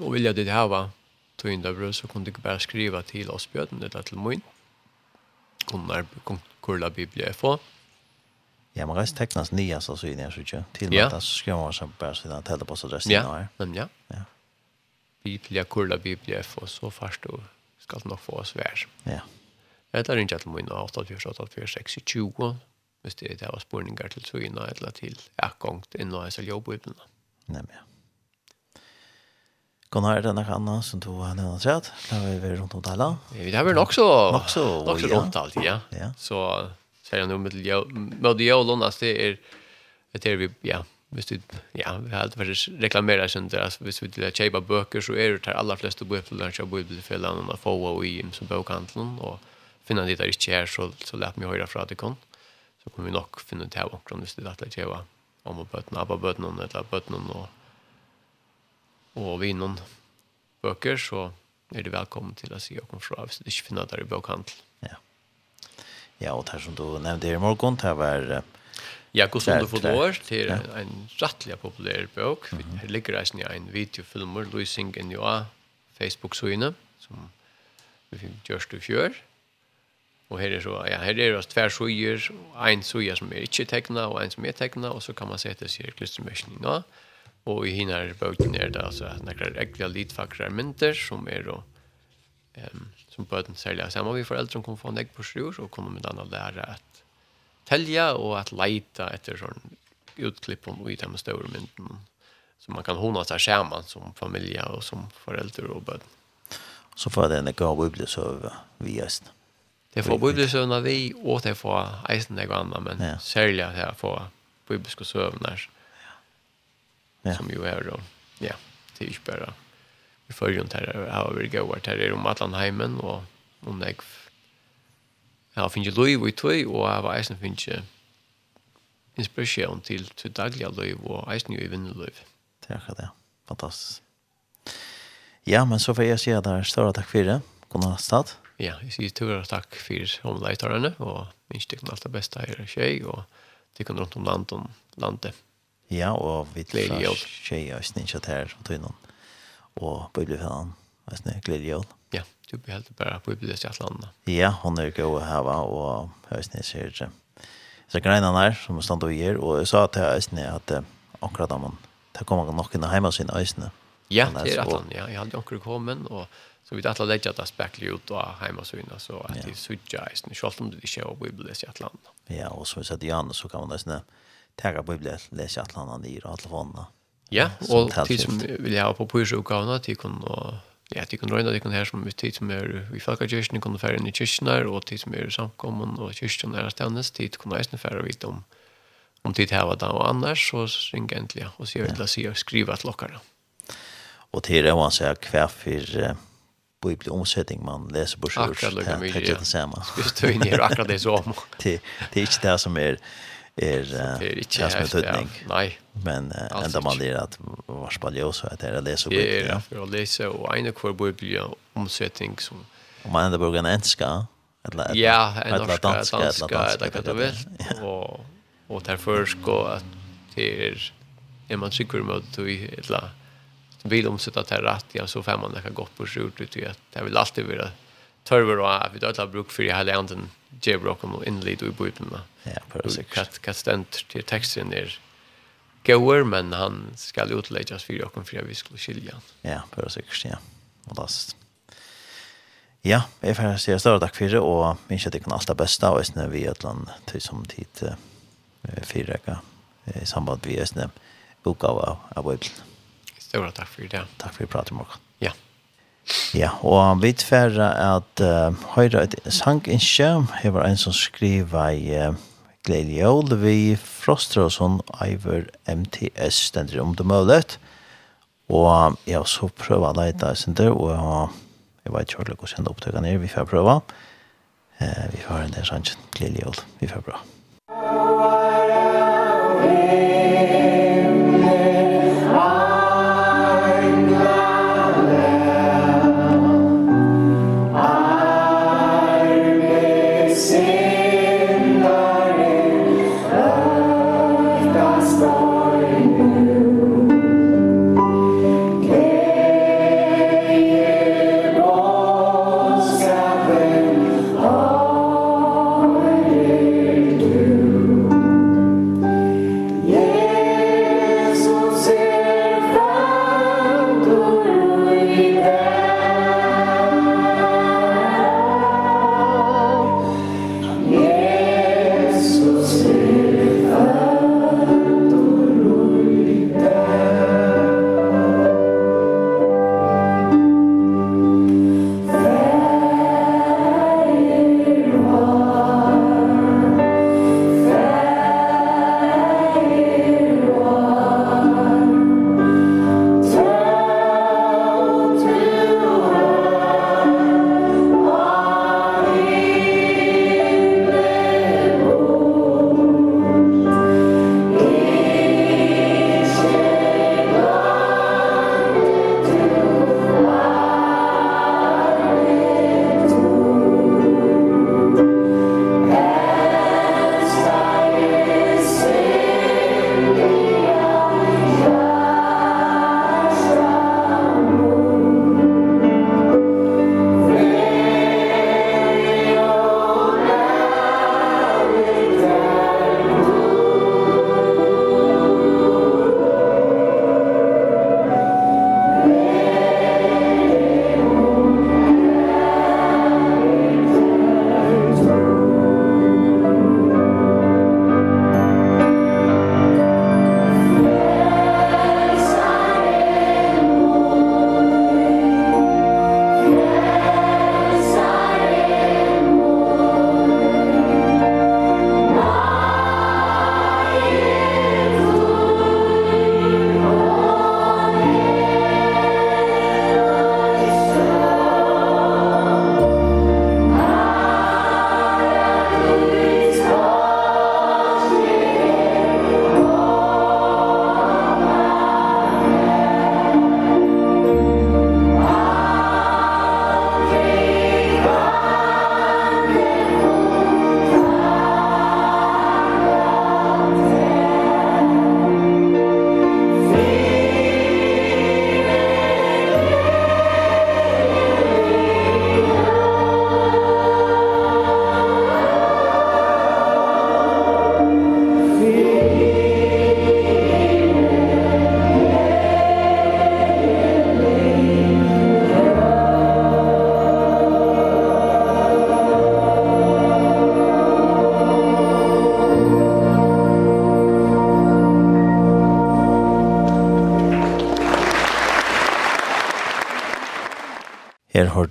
Og vilja det hava tøynda brev, så kunne du ikke bare skriva til oss bjøden, eller til min, kunne kurla biblia få. Ja, man kan reist teknas nya så syne, jeg så ikke. Til og med, så skriver man bare siden telt på adressen. Ja, men ja. Ja. Biblia, kurla Biblia, og så først du skal nok få oss vær. Ja. Jeg er ikke til min 48, 48, 6, 20, hvis det er spørninger til Trøyna, eller til akkongt innan jeg selv jobber i Bibelen. Nei, ja. Kan her det en annan som du har nevnt sett, da vi vært rundt om Thailand. Vi har vært nok så, nok så, nok så rundt alt, ja. ja. Så ser jeg nå med det jævlån, det er, det er vi, ja, visst du, ja, vi har alltid vært reklamera där der, visst vi att kjøpe böcker så är det alla flesta böcker bøkene jag bor i bøkene, og få och i som bokhandeln och finna de där ikke her, så, så lät mig höra från det kon Så kommer vi nog finna det til om visst det att det kjøpe om bötna abba bötna eller bötna och och vi någon böcker så är det välkommen till att se och fra hvis du det finna där i bokhandeln Ja. Ja, och det som du nämnde i morgon det var... Uh Ja, god under du får år til en rettelig populær bok. Mm -hmm. Her ligger det i en videofilmer, Lysing in Joa, Facebook-søgene, som vi gjørst i fjør. Og her er så, ja, her er det tver søger, en søger som er ikke tekna, og en som er tekna, og så kan man sette seg klistermøsning nå. Og i hinner bøkken er det altså nekker ekvelige litfakre mynter, som er og um, som bøten særlig er sammen med foreldre som kommer få en egg på sjur, og kommer med denne lære at tälja och att leta efter sån utklipp om i de stora mynden som man kan hona sig samman som familj och som föräldrar och barn. Så får den gå bibelsöva vi just. Det får bibelsövna vi och det får eisen det andra men ja. särskilt här får bibliska sövnar. Ja. Som ju är då. Ja, det är ju bara. Vi följer inte här över går Det är om Romatlandheimen och om det Jeg har finnet lov i tøy, og jeg har eisen finnet inspirasjon til, til daglige lov, og eisen jo i vinnerløv. Takk for det. Fantastisk. Ja, men så får jeg si at det er større takk for det. God natt, Stad. Ja, jeg sier større takk for omleitarene, og minst ikke alt det beste her er tjej, og tykker rundt om landet. landet. Ja, og vi tar tjei og snitt her, og tøynen, og bøyblefellene, og snitt gleder jord. Ja vi helt bare på bibelen i alle Ja, hon er god å heve, og høysene ser det. Så greina her, som stand och ger och jag sa att til høysene at akkurat da man, det kommer nog inn hemma sin ösne. Ja, det er atlan, ja. Jeg hadde akkurat kommet, og så vi atlan legger at det spekler ut av hjemme sin, så at det sudja høysene, selv om det ikke er bibelen i alle Ja, och som vi sa til Jan, så kan man høysene tega bibelen, lese alle landa i og alle Ja, og tid som vil jeg ha på pyrseoppgavene, tid kunne ja, de kan røyne, de kan her som vi tid som er i folkekirken, de kan fære inn i kyrkene, og tid som er samkommen, og kyrkene er stendes, tid kan eisne fære vidt om, om tid her var da og annars, så ringer endelig, ja, og sier, la sier, skriva til dere. Og til det, var man sier, hver for bibel omsättning man läser på sjurs. Akkurat lika mycket, ja. Just du in i akkurat det som. <laughs> Det är inte det som är er det er ikke helt, ja. Nei. Men uh, enda man lir at varspall jo så at det er å lese og biblia. Ja, for å lese og ene kvar biblia omsetning som... Om man enda bruker en enska, eller et, ja, en norska, danska, danska, eller hva du vil. Og, og derfor skal at det er en man sikker med at du eller vil omsätta det rätt, ja, så får man det gott på sig ut, det vill alltid vara törver och vi har bruk för i hela anden ger vi också inlid i Bibeln. Ja, på sig Hva kastent til teksten er Goer men han ska utläggas för och för vi skulle skilja. Ja, på sig ja. Och das. Ja, jeg får säga større takk for det og minns at kött kan alt det bästa och sen vi et eller annet til som tid uh, fire fyrräcka i samband vi jeg snäm boka av av Bibelen. Stora takk for det. Takk for att du pratade med. Ja, og vi tverre at uh, høyre et sanginnskje, her var en som skriver i uh, Gleili Jól, vi froster oss sånn, Iver MTS, stender om det mølet, og ja, så prøva a leita i sender, og uh, jeg vet ikke hvordan jeg opptøkka nere, vi får prøve. uh, vi får en del sangen, Gleili Jól, vi får prøve.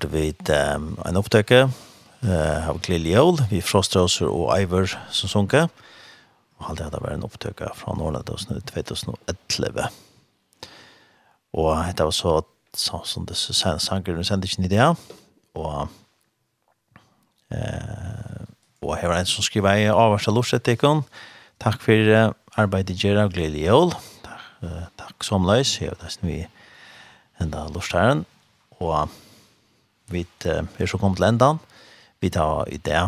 hørte vi um, en opptøkke uh, av Glille Jøl, vi Frostrøser og Iver som sunke. Og alt dette var en opptøkke fra Norland 2011. Og det var så sånn som det sanger vi sendte ikke ned det. Og eh, og her var en som skrev i avvarsta lorset ikon. Takk for uh, arbeidet gjør av Glille Jøl. Takk, uh, takk som løs. Jeg vet nesten vi enda lortet Og Vi uh, er så kommet til enda. Vi tar i det.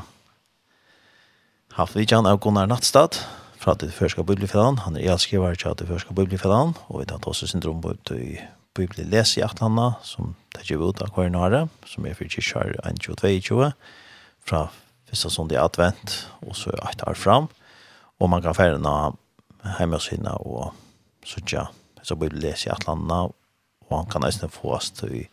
Haft vi kjenner av Gunnar Nattstad fra det første bibelfellene. Han er elskriver til det første bibelfellene. Og vi tar også syndrom på i bibelles i Atlanda som det ikke ut av hver nære som er for kyrkjør 1.22 fra første sondag advent og så er et år fram. Og man kan fære nå hjemme hos henne og sutja så blir les i Atlanta og han kan nesten få oss til i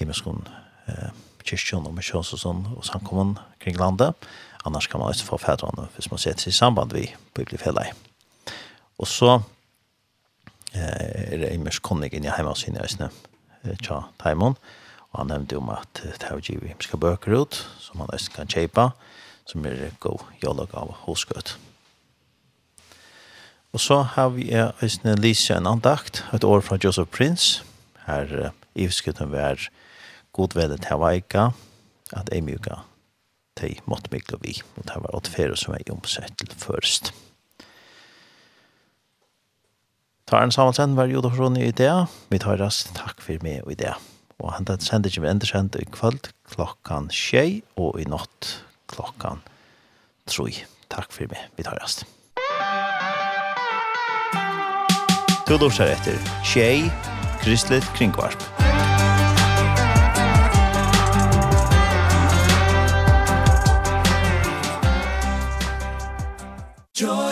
i muskon eh, kyrkjon og misjons og sånn og samkommun kring landet. Annars kan man også få fædrene hvis man setter seg i samband vi biblifellet. Og så eh, er det Imers Konnig inn i hjemme hos henne i Øsne, Tja Taimon, og han nevnte om at det er jo himmelske bøker ut, som han også kan kjøpe, som er god jolog av hosgøtt. Og så har vi Øsne Lise en andakt, et år fra Joseph Prince, her i skutten Ivskøtten var god vede til å veika, at jeg mjuka til måtte mykla vi, og det var åttfere som jeg omsett til først. Taren samansen var Jodo Frone i idea, vi tar rast takk for meg og idea, Og han tatt sender ikke vi enda endersendt i kvöld klokkan tjei, og i natt klokkan troi. Takk for meg, vi tar rast. Du lortar etter tjei, kristligt kringkvarp. Musik Joy.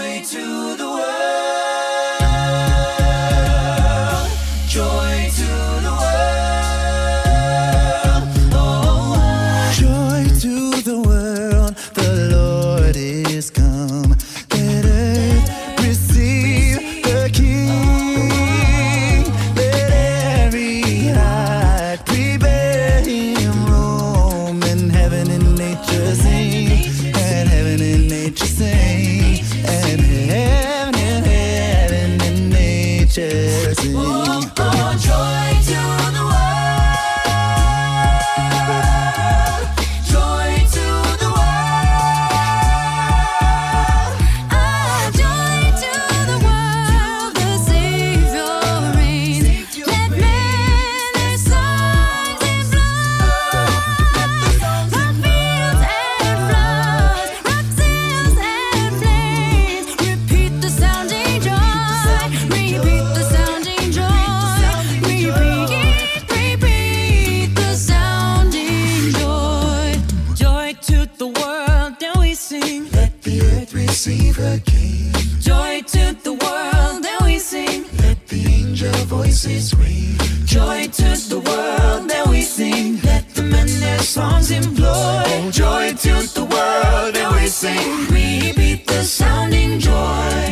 voices ring Joy to the world that we sing. Let the men their songs employ. Joy to the world that we sing. We beat the sounding joy.